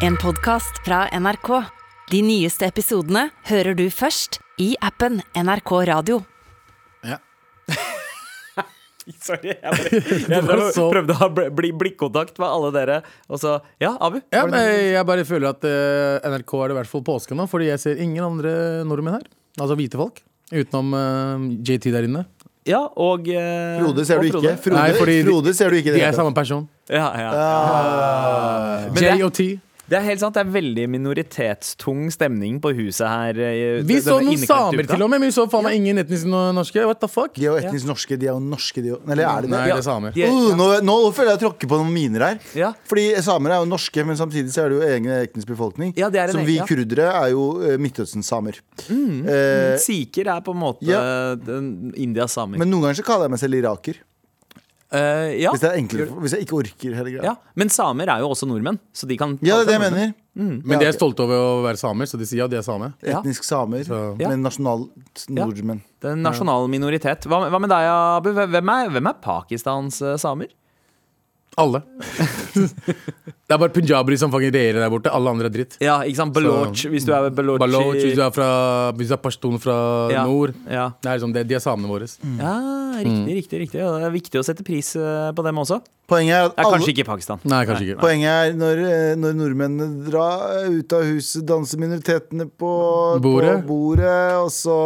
En podcast fra NRK. De nyeste episodene hører du først i appen NRK Radio. Ja. Sorry, jeg, bare, jeg var så- prøvde å ha bl- bli blikkontakt med alle dere, og så Ja, Abu? Ja, men jeg bare føler at uh, NRK er det i hvert fall påske nå, fordi jeg ser ingen andre nordmenn her. Altså hvite folk. Utenom uh, JT der inne. ja og uh, Frode ser og du ikke. Frode, Nei, Frode ser du ikke. De er samme person. Ja, ja. Ah. Men J og T. Det er helt sant, det er veldig minoritetstung stemning på huset her. eh, Vi så noen samer til og med, men vi så faen meg ingen etnisk norske. What the fuck? De er jo etnisk norske, de er jo norske, de òg. Eller er de det? Nei, det er samer. er- Uh, nå, nå føler jeg jeg tråkker på noen miner her. Ja. Fordi samer er jo norske, men samtidig så er det jo egen etnisk befolkning. Ja, det er en Som vi ja. kurdere er jo uh, Midtøsten-samer. Eh, Sikher er på en måte Ja. den Indias samer. men noen ganger så kaller jeg meg selv iraker. Eh, ja. Hvis, det er enklere, hvis jeg ikke orker hele greia. ja. Men samer er jo også nordmenn, så de kan Ja, det er det jeg mener. Men de er stolte over å være samer, så de sier ja, de er same. Ja. Etnisk samer, Så- men nasjonal nordmenn. Det er en nasjonal minoritet. Hva, hva med deg, Abu? Hvem er, hvem er Pakistans eh, samer? Alle. det er bare punjabere som fucking regjerer der borte. Alle andre er dritt. Ja, ikke sant? Baloch, hvis du er baloch, Baloch, hvis du er, fra, hvis du er pashtun fra Ja. nord. Ja. Det er liksom det, De er samene våre. ja, riktig, riktig. riktig Og Det er viktig å sette pris eh, på dem også. Poenget er at alle, kanskje ikke i Pakistan. Nei, kanskje ikke. Poenget er når, eh, når nordmennene drar ut av huset, danser minoritetene på Bordet. på bordet og så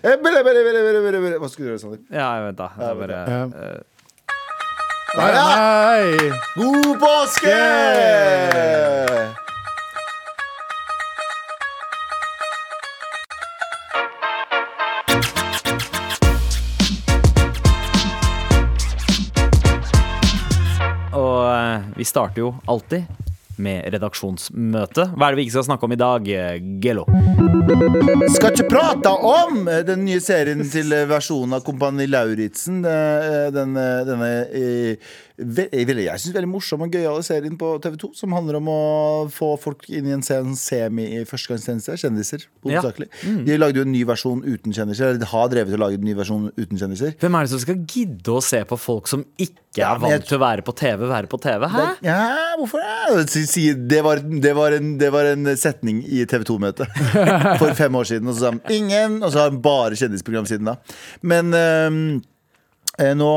eh. Hva skulle du gjøre, Sander? Ja, vent, da. Det er bare, Ja. Nei! God påske! og eh, vi starter jo alltid med redaksjonsmøte. Hva er det vi ikke skal snakke om i dag, Gello? Skal ikke prate om eh, den nye serien til eh, versjonen av Kompani Lauritzen. eh, Den, denne jeg syns veldig morsom og gøyale serien på TV2, som handler om å få folk inn i en sen- semi i førstegangstjeneste. Kjendiser, Ja. Mm. De lagde jo en ny versjon uten kjendiser. Eller de har drevet og laget en ny versjon uten kjendiser. Hvem er det som skal gidde å se på folk som ikke Ja, er men jeg- vant til å være på TV, være på TV? Hæ? Ja, hvorfor det? Si- Det var, det, var en, det var en setning i TV 2-møtet for fem år siden. Og så sa han ingen, og så har han bare kjendisprogram siden da. Men ehm, eh, nå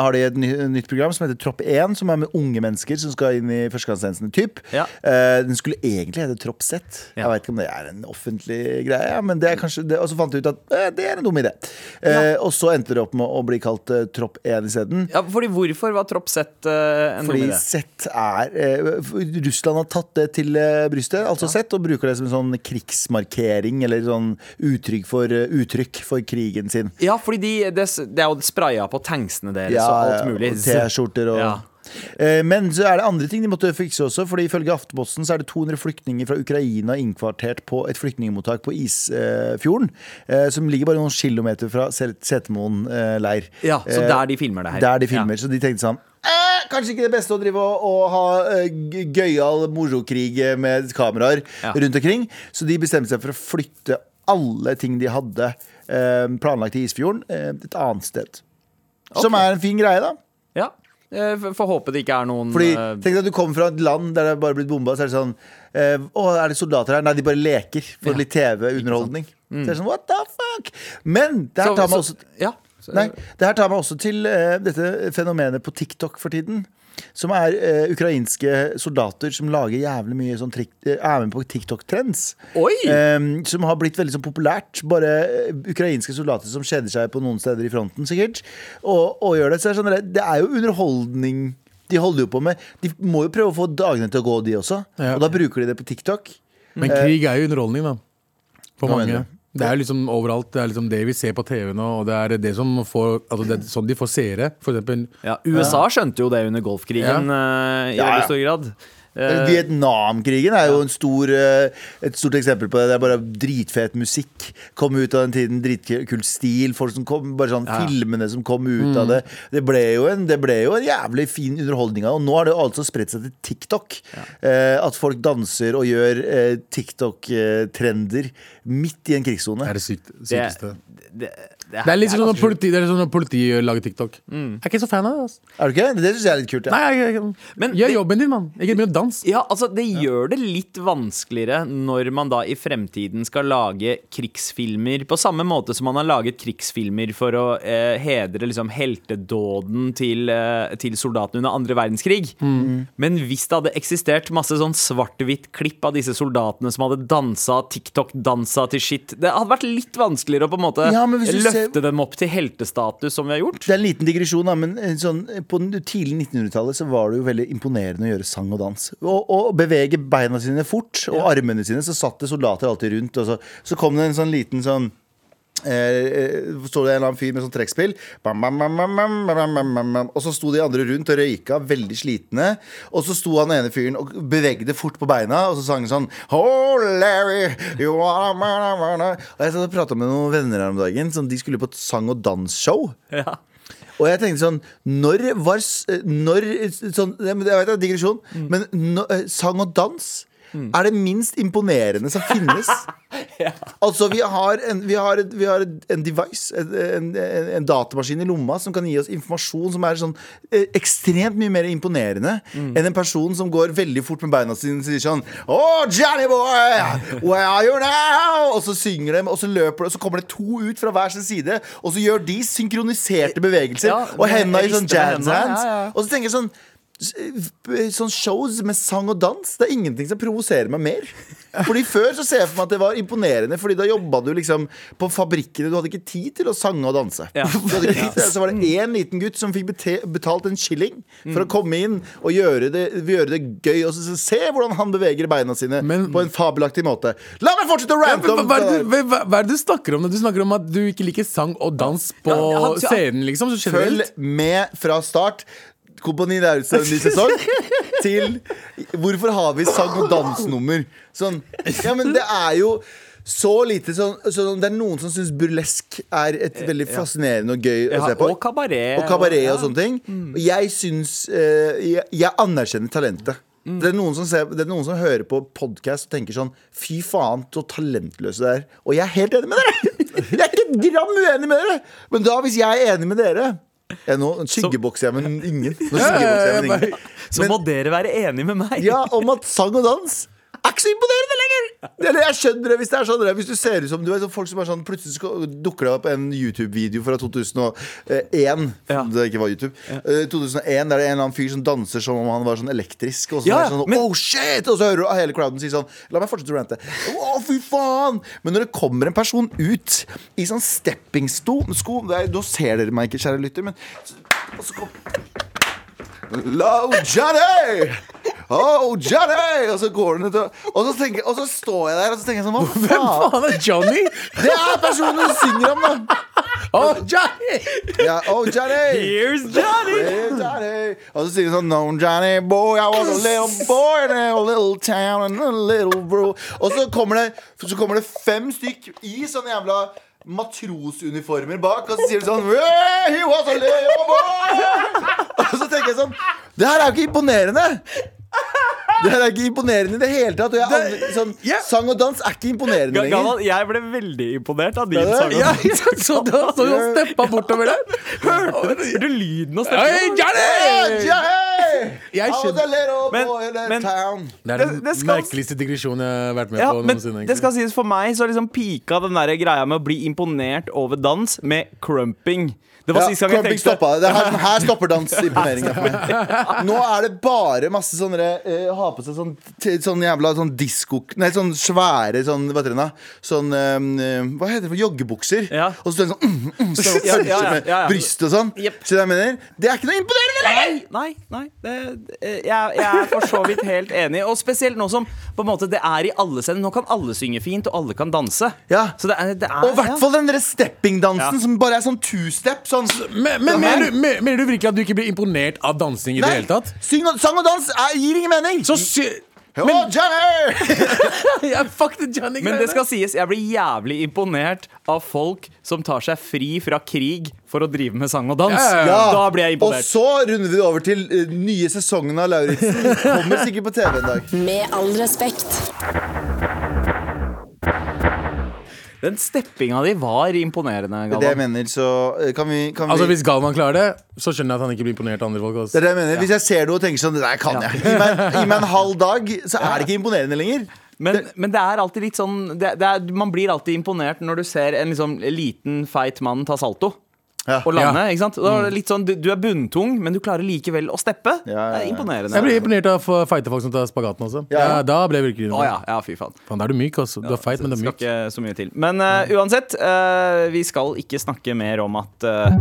har de et nytt program som heter Tropp 1, som er med unge mennesker som skal inn i førstegangstjenesten. Typ. Ja. Eh, den skulle egentlig hete Tropp Z. Ja. Jeg vet ikke om det er en offentlig greie, men det er kanskje det, og så fant jeg ut at eh, det er en dum idé. Eh, Og så endte det opp med å bli kalt eh, Tropp 1 isteden. Ja, fordi Hvorfor var Tropp Z eh, en dum Fordi idé? Z er eh, Russland har tatt det til eh, brystet, altså Z, og bruker det som en sånn krigsmarkering, eller sånn uttrykk for, eh, uttrykk for krigen sin. Ja, fordi de, det, det er jo spraya på tanksene deres og alt mulig. T-skjorter og Ja. Eh, Men så er det andre ting de måtte fikse også. Fordi Ifølge Aftenposten så er det 200 flyktninger fra Ukraina innkvartert på et flyktningmottak på Isfjorden. eh, Som ligger bare noen kilometer fra Setermoen eh, leir. Ja, så der de filmer det her. Der de filmer, Ja. så de tenkte sånn eh, Kanskje ikke det beste å drive og, og ha eh, gøyal morokrig med kameraer Ja. rundt omkring. Så de bestemte seg for å flytte alle ting de hadde planlagt i Isfjorden, et annet sted. Som er en fin greie, da. Ja. Eh, Får håpe det ikke er noen Fordi eh, Tenk at du kommer fra et land der det bare er blitt bomba, så er det sånn eh, Å, er det soldater her? Nei, de bare leker for Ja. litt TV-underholdning. Så er det sånn, what the fuck? Men det her tar meg også Ja. Så- Nei, det her tar meg også til uh, dette fenomenet på TikTok for tiden. Som er eh, ukrainske soldater som lager jævlig mye sånn trik, eh, er med på TikTok-trends. Oi! Eh, som har blitt veldig sånn populært. Bare eh, ukrainske soldater som kjeder seg på noen steder i fronten, sikkert. Og, og gjør det. Så det er, sånn, det er jo underholdning de holder jo på med. De må jo prøve å få dagene til å gå, de også. Ja. Og da bruker de det på TikTok. Men krig er jo underholdning, da. For Hva mener mange. Det er liksom overalt. Det er liksom det vi ser på TV nå, og det er det som får Altså det er sånn de får seere. For eksempel ja, USA skjønte jo det under Golfkrigen eh, i Ja, ja. veldig stor grad. Eh, Vietnamkrigen er jo en stor, eh, et stort eksempel på det. Det er bare dritfet musikk. Kom ut av den tiden, dritkul stil. Folk som kom, bare sånn Ja. Filmene som kom ut av det. Det ble, jo en, det ble jo en jævlig fin underholdning av. Og nå har det jo altså spredt seg til TikTok. Eh, at folk danser og gjør eh, TikTok-trender midt i en krigssone. er det sykt, det, sykeste. det, Det er litt sånn når politiet politi, det er sånn når politi lager TikTok. Mm. Jeg er ikke så fan av det. Altså. Er du ikke? Det syns jeg er litt kult. Ja. Nei, jeg, jeg, Men Gjør det- jobben din, mann. Ikke begynn å danse. Ja, altså Det gjør det litt vanskeligere når man da i fremtiden skal lage krigsfilmer på samme måte som man har laget krigsfilmer for å eh, hedre liksom heltedåden til, eh, til soldatene under andre verdenskrig. Men hvis det hadde eksistert masse sånn svart-hvitt klipp av disse soldatene som hadde dansa TikTok-dansa til shit Det hadde vært litt vanskeligere å på en måte Ja, men hvis du løfte ser- dem opp til heltestatus, som vi har gjort. Det er en liten digresjon, da, men eh, sånn, på tidlig 1900-tallet så var det jo veldig imponerende å gjøre sang og dans. Og, og bevege beina sine fort, og armene sine. Så satt det soldater alltid rundt. Og så, så kom det en sånn liten sånn Eh, eh det en eller annen fyr med sånn trekkspill. Og så sto de andre rundt og røyka, veldig slitne. Og så sto han ene fyren og bevegde fort på beina, og så sang han sånn Oh, Larry, you are my, my, my. Og jeg satt og prata med noen venner her om dagen. Sånn, de skulle på et sang- og dansshow. Ja. Og jeg tenkte sånn Når var eh, Når sånn, Jeg vet det er digresjon, mm. men no, eh, sang og dans er det minst imponerende som finnes. Altså, vi har en, vi har, et- vi har en device, en, en, en, datamaskin i lomma, som kan gi oss informasjon som er sånn eh, ekstremt mye mer imponerende enn en person som går veldig fort med beina sine og sier sånn Oh, Johnny boy, where are you now? Og så synger de, og så løper de, og så kommer det to ut fra hver sin side, og så gjør de synkroniserte bevegelser, Ja, og hendene henda i sånn jazz hands. ja, ja. Og så tenker jeg sånn Sånn shows med sang og dans Det er ingenting som provoserer meg mer. Fordi Før så ser jeg for meg at det var imponerende, Fordi da jobba du liksom på fabrikkene. Du hadde ikke tid til å sange og danse. Ja. Du hadde ikke tid til. Så var det én liten gutt som fikk betalt en shilling for å komme inn og gjøre det, gjøre det gøy. Og så se hvordan han beveger beina sine Men- på en fabelaktig måte. La meg fortsette å rante om hva, er det du- hva, hva er det du snakker om? når Du snakker om at du ikke liker sang og dans på Ja, ja, ja. scenen, liksom? Så generelt. Følg med fra start. Kompani Lauritzen ny sesong til Hvorfor har vi sang- og dansnummer? Sånn. Ja, men det er jo så lite sånn, sånn Det er noen som syns burlesk er et veldig fascinerende og gøy å se på. og kabaret. Og kabaret og sånne ting. Og jeg syns eh, jeg, jeg anerkjenner talentet. Det, er noen som ser, det er noen som hører på podkast og tenker sånn Fy faen, så talentløse det er. Og jeg er helt enig med dere! Jeg er ikke et gram uenig med dere! Men da, hvis jeg er enig med dere jeg Nå skyggebokser jeg men ingen. Nå skyggebokser jeg men ingen. Så må dere være enige med meg. Ja, om at sang og dans er ikke så imponerende lenger! Eller jeg skjønner det hvis det er sånn. Hvis du ser ut som du er sånn folk som er sånn Plutselig skal- dukker det opp en YouTube-video fra 2001. Ja. Det ikke var YouTube. Eh, 2001 Der det er en eller annen fyr som danser som om han var sånn elektrisk. Og så Ja, sånn, men- oh shit Og så hører du hele crowden si sånn La meg fortsette å rante. Å, fy faen! Men når det kommer en person ut i sånn steppingsko Nå ser dere meg ikke, kjære lytter, men og så kom, Hello, Johnny! Oh, Johnny! Og så går den ut og, og, så tenker, og så står jeg der og så tenker jeg sånn Hva Hvem faen? faen er Johnny? Det er personen du synger om, da! Oh, Johnny! Ja, oh, Johnny! Here's Johnny! Johnny. Og så sier de sånn No, Johnny boy, I was a little boy in a little town and a little bro. Og så kommer det, så kommer det fem stykk i sånne jævla matrosuniformer bak, og så sier de sånn He was a little boy! Jeg sånn Det her er jo ikke imponerende! Det her er ikke imponerende i det hele tatt. Og jeg, aldri, sånn, ja. Sang og dans er ikke imponerende lenger. Jeg ble veldig imponert av din sang og sang. Ja, så du så du steppa bortover der? Hørte du lyden og steppa? Jeg skjønner- Men- Det er den Det- det skal- merkeligste digresjonen jeg har vært med Ja, på men noensinne. det skal sies for meg så liksom pika den der greia med å bli imponert over dans med crumping. Det var Ja, sist gang jeg tenkte stoppa. Det er her, her stopper dansimponeringen. Nå er det bare masse sånne uh, Ha på seg sånn, sånn jævla sånn disko... Nei, sånn svære sånn Hva heter det? Sånn eh, Hva heter det for joggebukser? Ja. Og så står det sånn mm, mm, så, Ja, ja, ja, bryst og sånn. Yep. Så det jeg mener Det er ikke noe imponerende lenger! Nei, nei. nei. det- jeg, jeg er for så vidt helt enig. Og spesielt nå som på en måte det er i alle scener. Nå kan alle synge fint, og alle kan danse. Ja. Så det er, det er Og i hvert fall den der steppingdansen som bare er sånn two-step. Sånn. Men, men mener, du, mener du virkelig at du ikke blir imponert av dansing i det hele tatt? syng og, sang og dans er, gir ingen mening! Så sy... Å, Men Johnny! jeg fuck the Johnny Men det skal sies, jeg blir jævlig imponert av folk som tar seg fri fra krig for å drive med sang og dans. Ja, ja, Ja, Da blir jeg Og imponert. så runder vi over til eh, nye sesongen av Lauritzen. Kommer sikkert på TV en dag. Med all respekt. Den steppinga di var imponerende, Det er det jeg mener, så eh, kan vi, kan Altså Hvis Galvan klarer det, så skjønner jeg at han ikke blir imponert av andre folk. det er det jeg mener. Hvis jeg ser noe og tenker sånn Det der kan jeg. Gi meg, gi meg en halv dag, så er det ikke imponerende lenger. Men, men det er alltid litt sånn det, det er, Man blir alltid imponert når du ser en liksom liten, feit mann ta salto. Ja. Og lande, Ja. ikke sant? Da er det litt sånn, du, du er bunntung, men du klarer likevel å steppe. Ja, ja, Det er imponerende. Jeg blir imponert av å feite folk som tar spagaten også. Ja. Ja, da ble jeg virkelig Å ja, ja, fy faen. Faen, da er du myk, altså. Du er feit, men du er skal ikke så mye til. Men eh, uansett, eh, vi skal ikke snakke mer om at eh,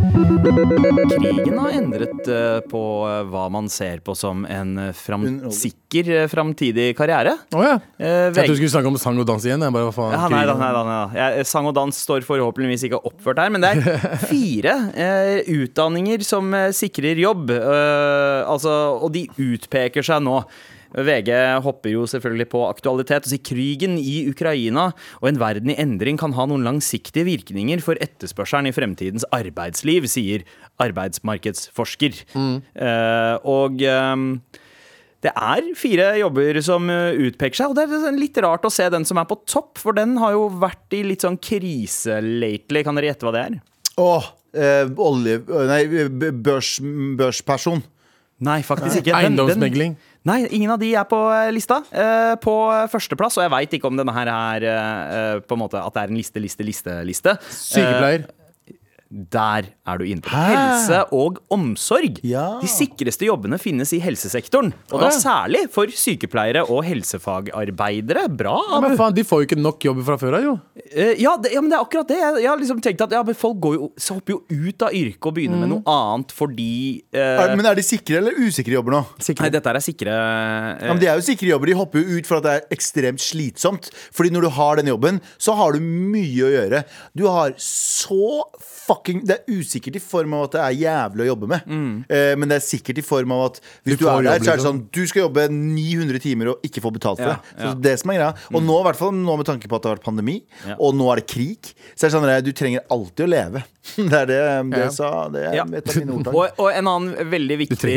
krigen har endret eh, på eh, hva man ser på som en eh, fram Underholdning. sikker eh, framtidig karriere. Å ja. Eh, Jeg trodde du skulle snakke om sang og dans igjen. Jeg bare, hva faen, ja, nei da, krigen. nei da, nei da. Jeg, sang og dans står forhåpentligvis ikke oppført her, men det er fire eh, utdanninger som eh, sikrer jobb. eh, altså, og de utpeker seg nå. VG hopper jo selvfølgelig på aktualitet og sier krigen i Ukraina og en verden i endring kan ha noen langsiktige virkninger for etterspørselen i fremtidens arbeidsliv, sier arbeidsmarkedsforsker. Eh, og um, det er fire jobber som utpeker seg, og det er litt rart å se den som er på topp, for den har jo vært i litt sånn krise lately. Kan dere gjette hva det er? Åh, eh, olje... Nei, børs, børsperson. Nei, faktisk ikke. Den- den- Eiendomsmegling. Nei, ingen av de er på eh, lista. Eh, på førsteplass, og jeg veit ikke om denne her er eh, på en måte at det er en liste, liste, liste, liste. Sykepleier. Der er du inne på. Hæ? Helse og omsorg. Ja. De sikreste jobbene finnes i helsesektoren. Og da særlig for sykepleiere og helsefagarbeidere. Bra, Ja, men faen, De får jo ikke nok jobb fra før av, jo. Eh, ja, det, ja, men det er akkurat det. Jeg, har liksom tenkt at ja, men folk går jo, så hopper jo ut av yrket og begynner med noe annet fordi eh, men er de sikre eller usikre jobber nå? Nei, dette er sikre eh, Ja, men De er jo sikre jobber. De hopper jo ut for at det er ekstremt slitsomt. Fordi når du har den jobben, så har du mye å gjøre. Du har så fucking Det er usikkert i form av at det er jævlig å jobbe med. Eh, men det er sikkert i form av at hvis Du du, er der, så er det sånn Du skal jobbe 900 timer og ikke få betalt for Ja, det. Så ja. det som er greia Og nå, i hvert fall nå med tanke på at det har vært pandemi, Ja. og nå er det krig, så er det sånn at du trenger alltid å leve. Det er det, det Ja. jeg sa. Det er Ja. et av mine ordtak. og, og en annen veldig viktig.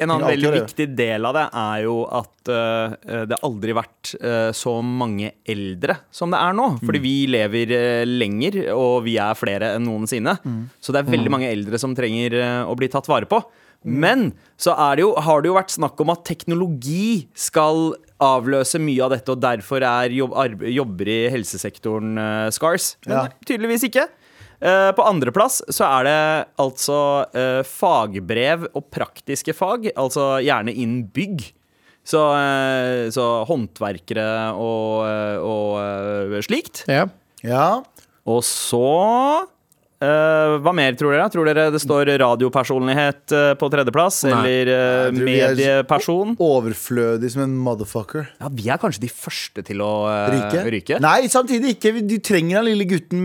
En annen veldig viktig del av det er jo at uh, det aldri vært uh, så mange eldre som det er nå. Mm. Fordi vi lever uh, lenger, og vi er flere enn noensinne. Mm. Så det er veldig mange eldre som trenger eh, å bli tatt vare på. Men så er det jo, har det jo vært snakk om at teknologi skal avløse mye av dette, og derfor er jobb, arbe- jobber i helsesektoren uh, scars. Men Ja. tydeligvis ikke. Uh, på andreplass så er det altså uh, fagbrev og praktiske fag, altså gjerne innen bygg. Så, uh, så håndverkere og, og slikt. Ja. Ja. Og så eh, Hva mer, tror dere? Tror dere det står radiopersonlighet uh, på tredjeplass? Nei. Eller uh, er- medieperson? Overflødig som en motherfucker. Ja, vi er kanskje de første til å Ryke? ryke. Nei, samtidig ikke. Du trenger den lille gutten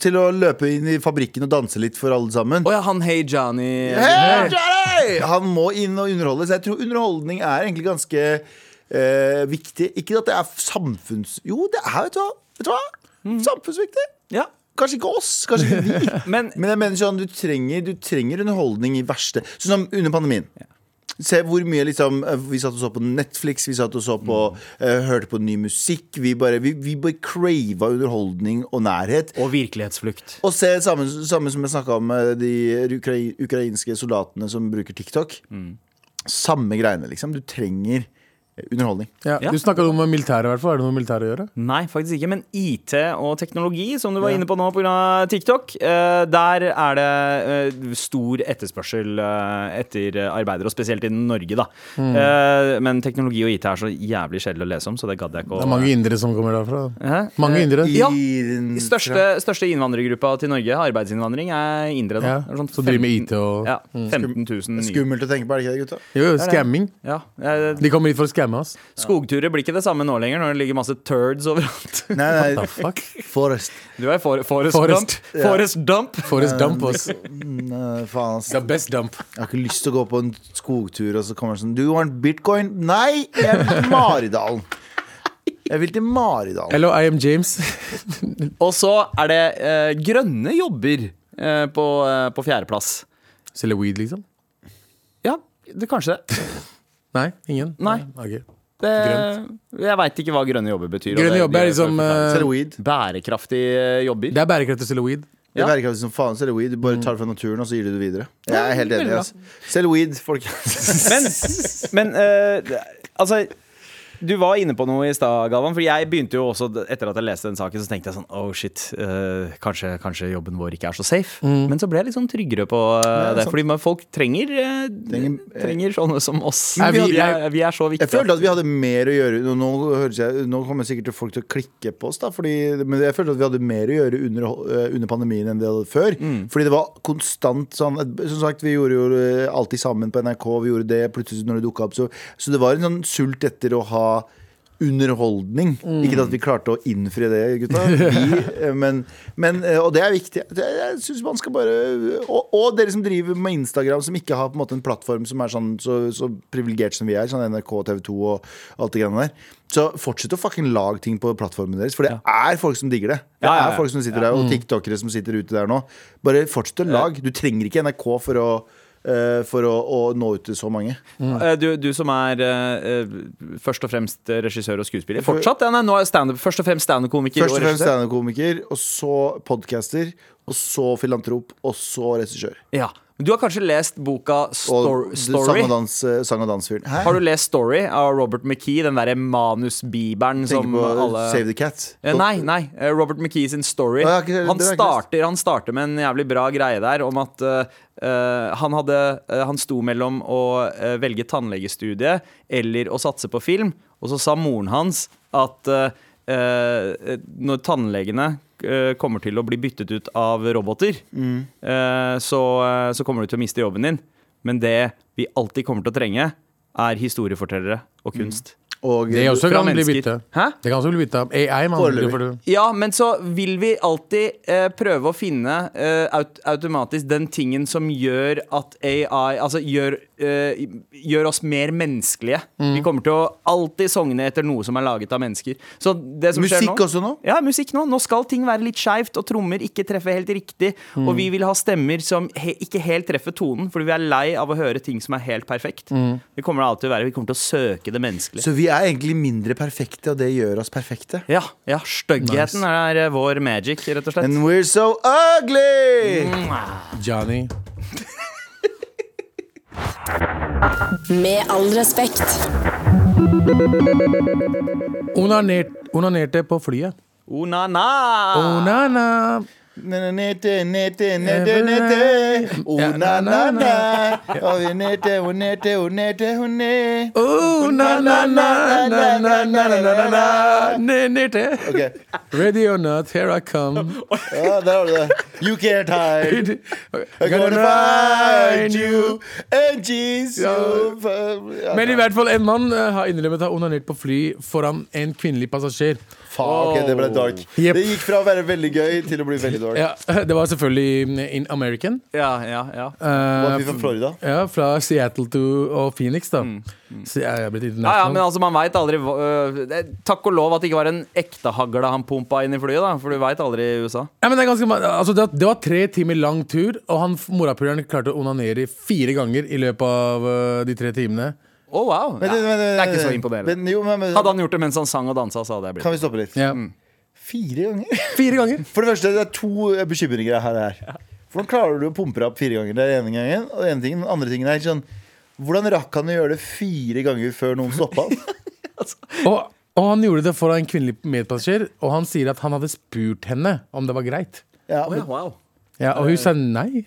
til å løpe inn i fabrikken og danse litt for alle sammen. Oh, ja, han Hey Johnny. Hey, Johnny! Han må inn og underholde. Så jeg tror underholdning er egentlig ganske eh, viktig. Ikke at det er samfunns... Jo, det er, vet du hva. Vet du hva? Samfunnsviktig. Ja. Kanskje ikke oss, kanskje ikke vi. Men Men jeg mener sånn, du trenger, du trenger underholdning i verste Sånn som under pandemien. Se hvor mye liksom eh, Vi satt og så på Netflix, vi satt og så på eh, hørte på ny musikk. Vi bare, vi, vi bare crava underholdning og nærhet. Og virkelighetsflukt. Og se samme, samme som jeg snakka om de ukrai ukrainske soldatene som bruker TikTok. Samme greiene, liksom. Du trenger eh, underholdning. Ja. Ja. Du snakka om militæret, i hvert fall. Er det noe militæret å gjøre? Nei, faktisk ikke. Men IT og teknologi, som du var Ja. inne på nå pga. TikTok, eh, der er det eh, stor etterspørsel eh, etter arbeidere, og spesielt i Norge, da. Mm. Eh, men teknologi og IT er så jævlig kjedelig å lese om, så det gadd jeg ikke å Det er mange indere som kommer derfra. Hæ? Mange indere. Ja. Største, største innvandrergruppa til Norge, arbeidsinnvandring, er indere. Da. Ja, Sånn 15, så driver med IT og Ja, 15 000 nye. Skummelt å tenke på, er det ikke det, gutta? Jo, scamming. Ja, De kommer hit for å skamme oss. skogturer blir ikke det samme nå lenger, når det ligger masse turds overalt. Nei, The nei, fuck? Forest. Du er for, Forest, Forest. Dump. Forest Dump. Forest dump oss. Nei, faen, ass. The best dump. Jeg har ikke lyst til å gå på en skogtur, og så kommer det sånn Do you want bitcoin? Nei, jeg til Maridalen. Jeg vil til Maridalen. Hello, I am James. Og så er det eh, grønne jobber eh, på, eh, på fjerdeplass. Selge weed, liksom? Ja, det kanskje det. Nei, ingen? Nei. Okay. Det, jeg veit ikke hva grønne jobber betyr. Grønne det- jobber er liksom eh, Celluloid. Bærekraftige jobber. Det er bærekraftig celluloid. Det er bærekraftig som faen. Celluloid. Du bare tar det fra naturen, og så gir du det videre. Jeg er helt enig. Altså. Celluloid, folkens. Men, men uh, altså du var inne på noe i stad, Galvan. For jeg begynte jo også, etter at jeg leste den saken, så tenkte jeg sånn Oh shit, uh, kanskje, kanskje jobben vår ikke er så safe. Men så ble jeg litt sånn tryggere på uh, Ja, det. Fordi man- folk trenger, uh, Trenger, trenger sånne som oss. Nei, vi, vi- er, vi er så Jeg følte at vi hadde mer å gjøre Nå, nå, høres jeg, nå kommer sikkert folk til å klikke på oss, da, fordi, men jeg følte at vi hadde mer å gjøre under, under pandemien enn det hadde før. Fordi det var konstant sånn Som sagt, vi gjorde jo alltid sammen på NRK. Vi gjorde det plutselig når det dukka opp. Så, så det var en sånn sult etter å ha underholdning. Ikke at vi klarte å innfri det, gutta. Vi, eh, men, men, eh, og det er viktig. Jeg synes man skal bare og, og dere som driver med Instagram, som ikke har på en måte en plattform som er sånn så, så privilegert som vi er, sånn NRK, TV 2 og alt det greiene der. Så fortsett å fucking lage ting på plattformen deres, for det er folk som digger det. Det er folk som sitter der, og tiktokere som sitter ute der nå. Bare fortsett å lage. Du trenger ikke NRK for å for å, å nå ut til så mange. Mm. Du, du som er eh, eh, først og fremst regissør og skuespiller. Fortsatt? Ja, nei, nå er stand først og fremst standup-komiker Først og og fremst standup-komiker, og så podcaster, og så filantrop, og så regissør. Ja. Du har kanskje lest boka Stor Story? og dans, eh, sang og dans-fyren. Hæ? Har du lest Story av Robert McKee, den derre manusbibelen som på alle Save the Cat? Eh, Nei, nei. eh, Robert McKee sin story. Han starter, han starter med en jævlig bra greie der om at eh, eh, han hadde uh, Han sto mellom å uh, velge tannlegestudie eller å satse på film, og så sa moren hans at eh, eh, når tannlegene eh, kommer til å bli byttet ut av roboter, Mm. eh, så, eh, så kommer du til å miste jobben din. Men det vi alltid kommer til å trenge, er historiefortellere og kunst. Og Det også kan bli bytte. Hæ? Det kan også bli bytta. AI, man. Foreløpig. det får Ja, men så vil vi alltid eh, prøve å finne eh, aut automatisk den tingen som gjør at AI Altså gjør, eh, gjør oss mer menneskelige. Mm. Vi kommer til å alltid sogne etter noe som er laget av mennesker. Så det som skjer Musikk nå også nå? Ja, musikk nå. Nå skal ting være litt skeivt, og trommer ikke treffe helt riktig. Mm. Og vi vil ha stemmer som he ikke helt treffer tonen, fordi vi er lei av å høre ting som er helt perfekt. Mm. Vi kommer alltid til å være Vi kommer til å søke det menneskelige. Så vi er egentlig mindre perfekte, og det gjør oss perfekte. Ja, ja styggheten Nice. er eh, vår magic, rett og slett. And we're so ugly! Johnny. Med all respekt. Onanert, onanerte på flyet. Onana! Onana. Nete, nete, nete, nete. Oh, na, na, na. Oh, nete, oh, nete, oh, nete, oh, ne. Onana-na-na-na-na-na-na-na. Nerte. Ok, Ready or not, here I come. ja, der har du det. You can't hide. I'm gonna find you and Jesus. Men i hvert fall en mann eh, har innrømmet å ha onanert på fly foran en kvinnelig passasjer. Faen, ok, det ble dark. Yep. Det gikk fra å være veldig gøy til å bli veldig dark. Ja, det var selvfølgelig in American. Ja, ja, ja. Uh, fra Florida? ja, fra Seattle to, og Phoenix, da. Så jeg er blitt Ja, ja, men altså, man vet aldri er- Takk og lov at det ikke var en ekte hagle han pumpa inn i flyet, da, for du veit aldri i USA. Ja, men det, er ganske, altså, det, var, det var tre timer lang tur, og han morapuleren klarte å onanere fire ganger i løpet av uh, de tre timene. Å, wow. Men- Ja, men- det er ikke så imponerende. Men, jo, men, men, Hadde han gjort det mens han sang og dansa, så hadde jeg Kan vi stoppe litt? Ja. Fire ganger? Fire ganger! For det første, det er to bekymringer her. her. Hvordan klarer du å pumpe deg opp fire ganger? Det er ene gangen. Og den ene tingen, den andre tingen er sånn Hvordan rakk han å gjøre det fire ganger før noen stoppa han? Og, og han gjorde det foran en kvinnelig medpassasjer, og han sier at han hadde spurt henne om det var greit. Ja, oh, ja, wow. Ja, Og hun sa nei.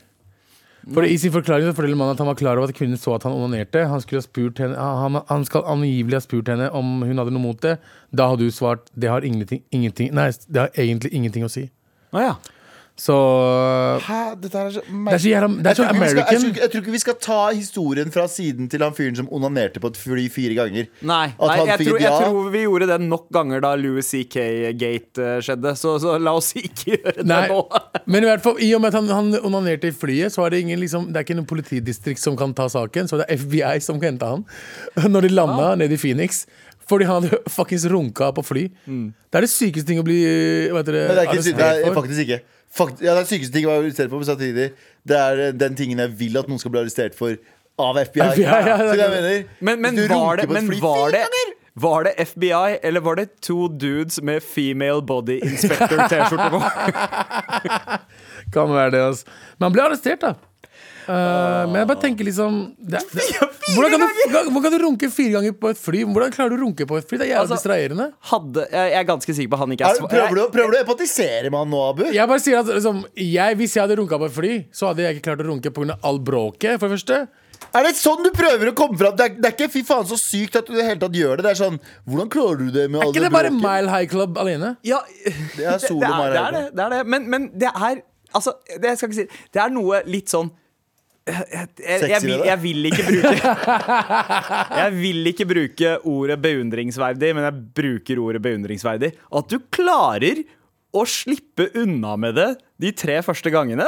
For I sin forklaring så forteller mannen at han var klar over at kvinnen så at han onanerte. Han, skulle ha spurt henne, han, han skal angivelig ha spurt henne om hun hadde noe mot det. Da hadde hun svart det har ingenting, ingenting Nei, det har egentlig ingenting å si. Ah, ja. Så Hæ? Dette er så Det er så jævla Det er så vi skal, jeg, tror, ikke- jeg tror ikke vi skal ta historien fra siden til han fyren som onanerte på et fly fire ganger. Nei, At nei han jeg, fikk tror, et jeg ja. tror vi gjorde det nok ganger da Louis CK-gate eh, skjedde, så, så la oss ikke gjøre det Nei, nå. men i hvert fall, i og med at han, han onanerte i flyet, så er det ingen liksom, Det er ikke noe politidistrikt som kan ta saken, så det er FBI som kan hente han. Når de landa nede i Phoenix. Fordi han hadde fuckings runka på fly. Det er det sykeste ting å bli hva heter det, Men det er, ikke, det er for. faktisk ikke. Fakt, ja, det er sykeste ting å være arrestert for, men samtidig Det er eh, den tingen jeg vil at noen skal bli arrestert for av FBI. FBI, ja, ja, Så det jeg mener Men, men, var det, men, var det, Var det FBI, eller var det to dudes med female body inspector-T-skjorte på? Kan være det, altså. Men han ble arrestert, da. Eh, men jeg bare tenker liksom det, det, hvordan, kan du, hvordan kan du runke fire ganger på et fly? Hvordan klarer du å runke på et fly? Det er jævlig Altså, distraherende. Hadde, jeg er ganske sikker på at han ikke Er, svar. prøver, du, prøver du å empatisere med han nå, Abu? Jeg bare sier at liksom, jeg, Hvis jeg hadde runka på et fly, så hadde jeg ikke klart å runke pga. all bråket. For det første Er det sånn du prøver å komme fram? Det er, det er ikke fy faen så sykt at du i det hele tatt gjør det. Det er sånn, Hvordan klarer du det med Er all ikke det bare bråken? Mile High Club alene? Ja, Det er solo det, Mile er, det, High er det, det er det. Men, men det er Altså, det, jeg ikke si Det er noe litt sånn jeg, jeg, jeg, vil, jeg vil ikke bruke Jeg vil ikke bruke ordet beundringsverdig, men jeg bruker ordet beundringsverdig. At du klarer å slippe unna med det de tre første gangene.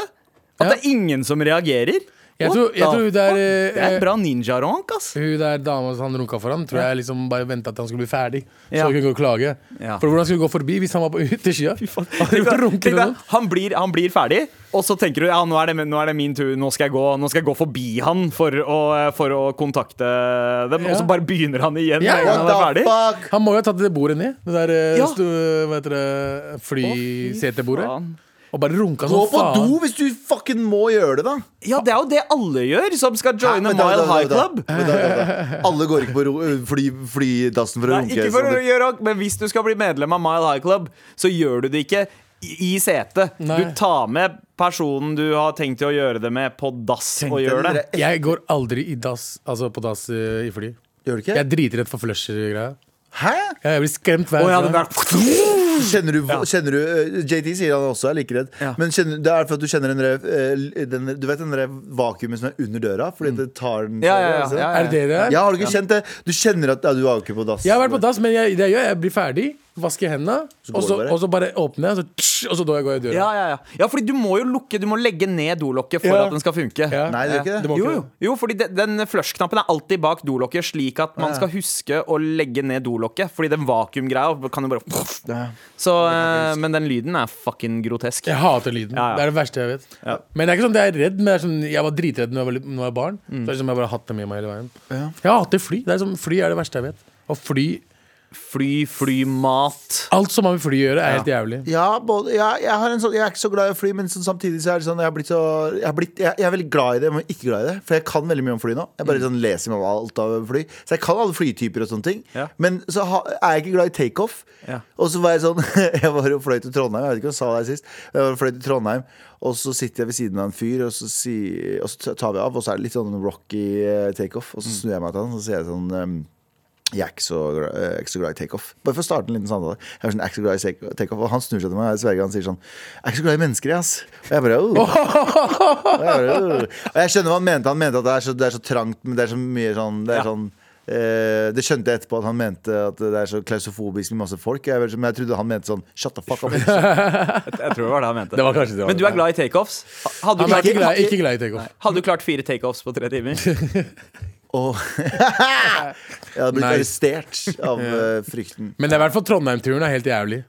At det er ingen som reagerer. Jeg tror- jeg tror det er, fuck? eh, Det er bra ninja-ronk, ass. Hun der dama som han runka foran, tror jeg liksom bare venta til han skulle bli ferdig. Så Ja. hun kunne gå og klage. Ja. For hvordan skulle hun gå forbi hvis han var på utersida? Tenk deg- tenk deg, noen. han, blir, han blir ferdig, og så tenker du ja, nå er det, nå er det min tur. Nå skal, jeg gå, nå skal jeg gå forbi han for å, for å kontakte dem. Og Ja. så bare begynner han igjen Ja, med en gang han er the ferdig. fuck? Han må jo ha tatt det bordet ned. Det der eh, Ja. sto, hva heter det, flysetebordet. Faen. Og bare runka Gå på faen. do hvis du fucking må gjøre det, da. Ja, det er jo det alle gjør som skal joine Hæ? Da, Mile da- da, High da. Club. da- da, da. Alle går ikke på ro- fly, flydassen for å Nei, runke. ikke for sånn. å gjøre Men hvis du skal bli medlem av Mile High Club, så gjør du det ikke i i setet. Nei. Du tar med personen du har tenkt til å gjøre det med, på dass og gjør det. dere- Jeg går aldri i dass, altså på dass eh, i fly. Gjør du ikke? Jeg er dritredd for flusher-greia. Hæ? Jeg blir skremt hver Og jeg hadde gang. der- Kjenner du, kjenner du eh, JT sier han også er like redd. Ja. Men kjenner, det er for at du kjenner den, der, eh, den Du vet den der vakuumet som er under døra? Fordi det tar den Mm. Ja, ja, ja, ja, ja. Er det det det er? Ja, har du ikke kjent det? Du kjenner at ja, du er ikke på dass. Jeg har vært på dass, men jeg, det jeg jeg blir ferdig, vasker hendene, og så, bare? og så bare åpner jeg, og så, tss, og så da går jeg i døra. Ja, ja, ja. ja, fordi du må jo lukke Du må legge ned dolokket for Ja. at den skal funke. Ja. Nei, det gjør ikke det. Jo, jo. jo, fordi de, den flush-knappen er alltid bak dolokket, slik at man skal huske å legge ned dolokket. Fordi den vakuumgreia kan jo bare Ja. Så, eh, Men den lyden er fucking grotesk. Jeg hater lyden. Ja, ja. Det er det verste jeg vet. Ja. Men det er ikke sånn at jeg er redd, men det er sånn, jeg var dritredd når jeg var, litt- når jeg var barn. Så det er som jeg bare har hatt det med meg hele veien. Jeg hater fly. Det er sånn, fly er det verste jeg vet. Og fly Fly, flymat. Alt som har med fly å gjøre, er helt jævlig. Ja, både, ja, jeg, har en sånn, jeg er ikke så glad i å fly, men sånn, samtidig så er det sånn Jeg, har blitt så, jeg, har blitt, jeg, jeg er veldig glad i det, men ikke glad i det. For jeg kan veldig mye om fly nå. Jeg bare sånn leser meg om alt av fly. Så jeg kan alle flytyper og sånne ting. Ja. Men så ha, er jeg ikke glad i takeoff. Ja. Og så var jeg sånn Jeg var og fløy til Trondheim. Jeg vet ikke om jeg sa det her sist. Jeg var og fløy til Trondheim Og så sitter jeg ved siden av en fyr, og så, si, og så tar vi av, og så er det litt sånn rocky eh, takeoff. Og så snur jeg meg til han, og så sier jeg sånn ehm, jeg er ikke så, er ikke så glad i takeoff. Bare for å starte en liten samtale. Jeg er sånn, jeg er ikke så glad i take- takeoff Og han snur seg til meg og sverger han sier sånn Jeg er ikke så glad i mennesker, jeg, ass. Og jeg bare oh. Og jeg, bare, oh. og jeg skjønner hva han mente. Han mente at det er så, det er så trangt, men det er så mye sånn Det, er Ja. sånn, eh, det skjønte jeg etterpå at han mente at det er så klausofobisk med masse folk. Jeg, men jeg trodde han mente sånn Shut the fuck up. Jeg tror det var det han mente. Det var det. Men du er glad i takeoffs? Hadde i hadde du klart fire takeoffs på tre timer? Og jeg hadde blitt Nice. arrestert av eh, frykten. Men det er i hvert fall Trondheim-turen er helt jævlig.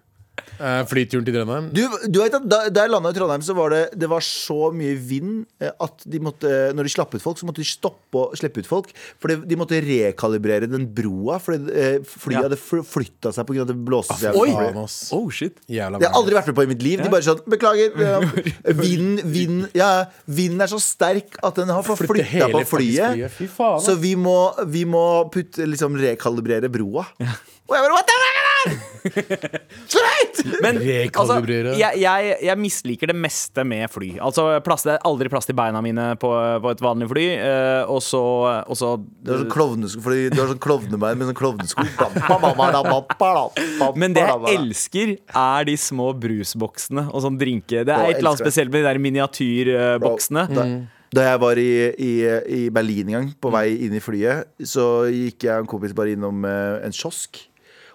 Eh, flyturen til Trondheim. Du, du vet at Da, da jeg landa i Trondheim, så var det, det var så mye vind eh, at de måtte, når de slapp ut folk, så måtte de stoppe og slippe ut folk. For de, de måtte rekalibrere den broa, fordi eh, flyet Ja. hadde flytta seg pga. at det blåste Oi! Faen, ass. Oh, shit. Jævla Det har jeg aldri vært med på i mitt liv. De bare sånn Beklager. Vinden Vind, vind, ja, vinden er så sterk at den har flytta på flyet. flyet. Faen. Så vi må, vi må putte, liksom rekalibrere broa. Og jeg bare What Slutt! Men altså, jeg, jeg, jeg misliker det meste med fly. Altså, plass, Det er aldri plass til beina mine på, på et vanlig fly. Uh, og så, og så Du har sånn klovnesko Fordi du har sånn klovnebein med sånn klovnesko. Men det jeg elsker, er de små brusboksene og sånn drinke. Det er et eller annet spesielt med de der miniatyrboksene. Da, da jeg var i, i, i Berlin en gang, på vei inn i flyet, så gikk jeg og en kompis bare innom eh, en kiosk.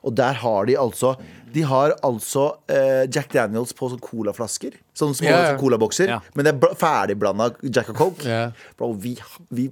Og der har de altså De har altså eh, Jack Daniels på sånn colaflasker. Sånne små yeah. colabokser. Yeah. Men det er bl- ferdigblanda Jack og Coke. Yeah. Bro, vi, vi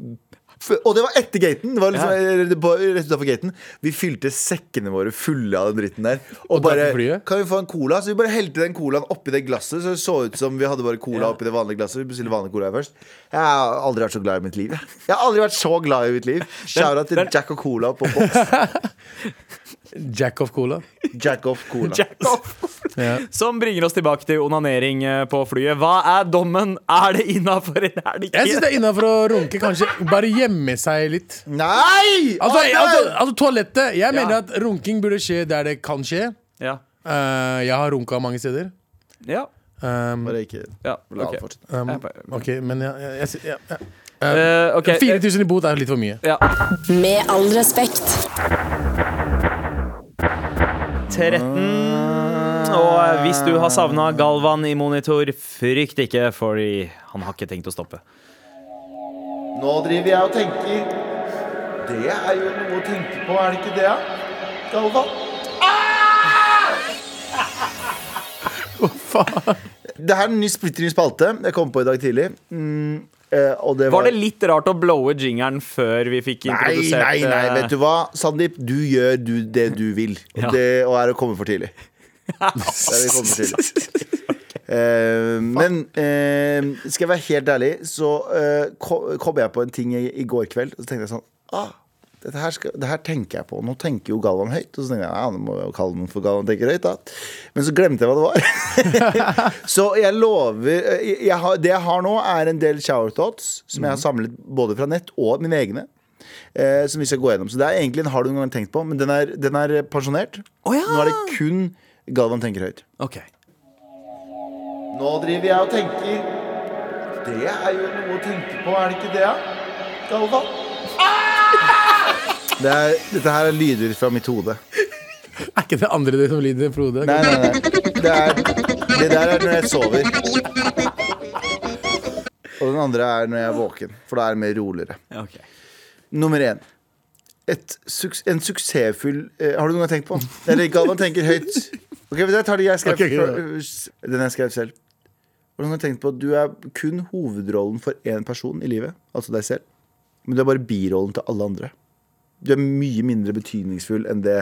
Og det var etter gaten. Det var liksom ja. rett gaten Vi fylte sekkene våre fulle av den dritten der. Og, Og bare? Kan vi få en cola? Så vi bare helte den colaen oppi det glasset. Så det så ut som vi hadde bare cola oppi det vanlige glasset. Vi bestilte vanlig cola først. Jeg har aldri vært så glad i mitt liv. jeg. Har aldri vært så glad i mitt liv. Shout out til Jack og Cola på boks. Jack of Cola. Jack of Cola. Jack off. Ja. Som bringer oss tilbake til onanering eh, på flyet. Hva er dommen? Er det innafor, eller er det Jeg syns det er innafor å runke. Kanskje bare gjemme seg litt. Nei! Altså, altså, altså toalettet. Jeg mener Ja. at runking burde skje der det kan skje. Ja. Uh, jeg har runka mange steder. Ja. Um, Bare ikke ja. La ok. det fortsette. um, OK, men jeg, jeg, jeg, jeg, jeg, uh, okay. 4000 i bot er litt for mye. Ja. Med all respekt. 13. Og hvis du har savna Galvan i monitor, frykt ikke, fordi han har ikke tenkt å stoppe. Nå driver jeg og tenker Det er jo noe å tenke på, er det ikke det? Galvan? Det her er en ny splitter ny spalte jeg kom på i dag tidlig. Mm, eh, og det var, Var det litt rart å blowe jingeren før vi fikk Nei, introdusert nei, nei, nei, vet du hva, Sandeep? Du gjør du, det du vil. Og Ja. det og er å komme for tidlig. Det er å komme for tidlig. Eh, men eh, skal jeg være helt ærlig, så eh, kom jeg på en ting i, i går kveld. Og så tenkte jeg sånn ah, dette her, skal, dette her tenker jeg på. Nå tenker jo Galvan høyt. Og så tenkte jeg ja, nå må jeg jo kalle den for Galvan tenker høyt. da Men så glemte jeg hva det var. så jeg lover eh, jeg, har, Det jeg har nå, er en del shower thoughts som jeg har samlet både fra nett og mine egne. Eh, som vi skal gå gjennom Så det er egentlig en har du noen gang tenkt på, men den er, den er pensjonert. Oh, ja. Nå er det kun Galvan tenker høyt. Ok. Nå driver jeg og tenker Det er jo noe å tenke på, er det ikke det? Galvan? Det er, dette her er lyder fra mitt hode. Er ikke det andre det som lyder i Frode? Nei, nei, nei. Det, er, det der er når jeg sover. Og den andre er når jeg er våken, for da er det mer roligere. Ok. Nummer én. Et, suks- en suksessfull eh, Har du noen gang tenkt på? Eller Galvan tenker høyt. Ok, Jeg tar det jeg skrev okay, ok, fra- Den jeg skrev selv. Har du noen gang tenkt på at du er kun hovedrollen for én person i livet? Altså deg selv. Men du er bare birollen til alle andre. Du er mye mindre betydningsfull enn det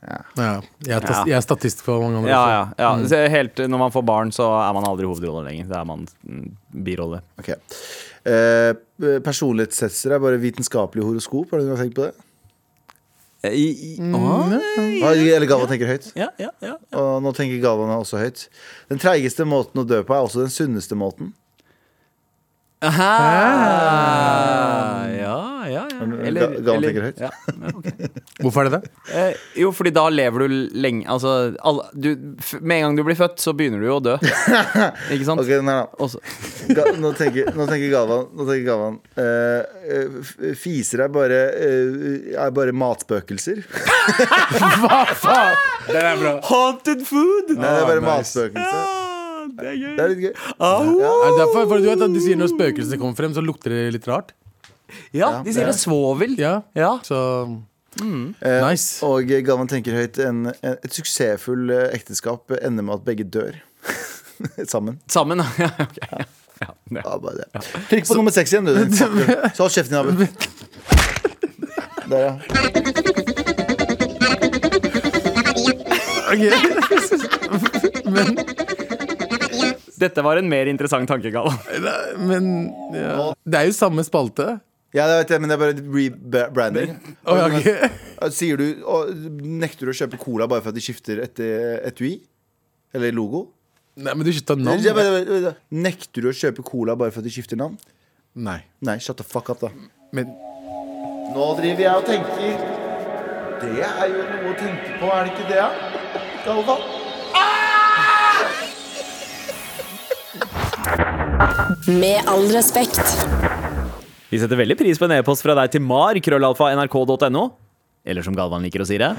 Ja, jeg, er Ja. jeg er statist for mange andre. Ja, ja. ja. Så helt Når man får barn, så er man aldri hovedrolle lenger. Da er man mm, birolle. Ok eh, Personlighetstester er bare vitenskapelig horoskop. Har du noen gang tenkt på det? Ah, Eller Galvan tenker høyt. Ja, ja, ja. Og nå tenker Galvan også høyt. Den treigeste måten å dø på er også den sunneste måten. Aha. Ja, ja, ja. Ga- eller tenker høyt. Ja, ja, ok. Hvorfor er det det? Eh, jo, fordi da lever du lenge Altså, alle, du, f med en gang du blir født, så begynner du jo å dø. Ikke sant? Okay, nei, nei. Ga nå, tenker, nå tenker Galvan, nå tenker Galvan eh, eh, Fiser er bare, eh, er bare matspøkelser. Hva faen? Den er bra. Haunted food! Nei, det er bare nice. matspøkelser. Det er gøy. Det er litt gøy. Er det derfor? For du vet at de sier når spøkelsene kommer frem, så lukter det litt rart. Ja, de sier det er svovel. Ja, Ja. så Eh, Nice. Og Galvan tenker høyt. En, en, et suksessfull eh, ekteskap ender med at begge dør. Sammen. Sammen, ja. okay. Ja, ja. Ja, bare det. Trykk på nummer seks igjen, du. Så hold kjeften din, Abu. Der, ja. Men, Dette var en mer interessant tankegave. men ja. Det er jo samme spalte. Ja, det vet jeg, men det er bare rebranding. Oh, okay. Sier du, og, Nekter du å kjøpe cola bare for at de skifter et etui? Eller logo? Nei, men du skifter navn. Ja, men. Nekter du å kjøpe cola bare for at de skifter navn? Nei. Nei, shut the fuck up, da. Men Nå driver jeg og tenker Det er jo noe å tenke på, er det ikke det? da? Galvan? Med all respekt. Vi setter veldig pris på en e-post fra deg til mar, krøllalfa, nrk.no. Eller som Galvan liker å si det.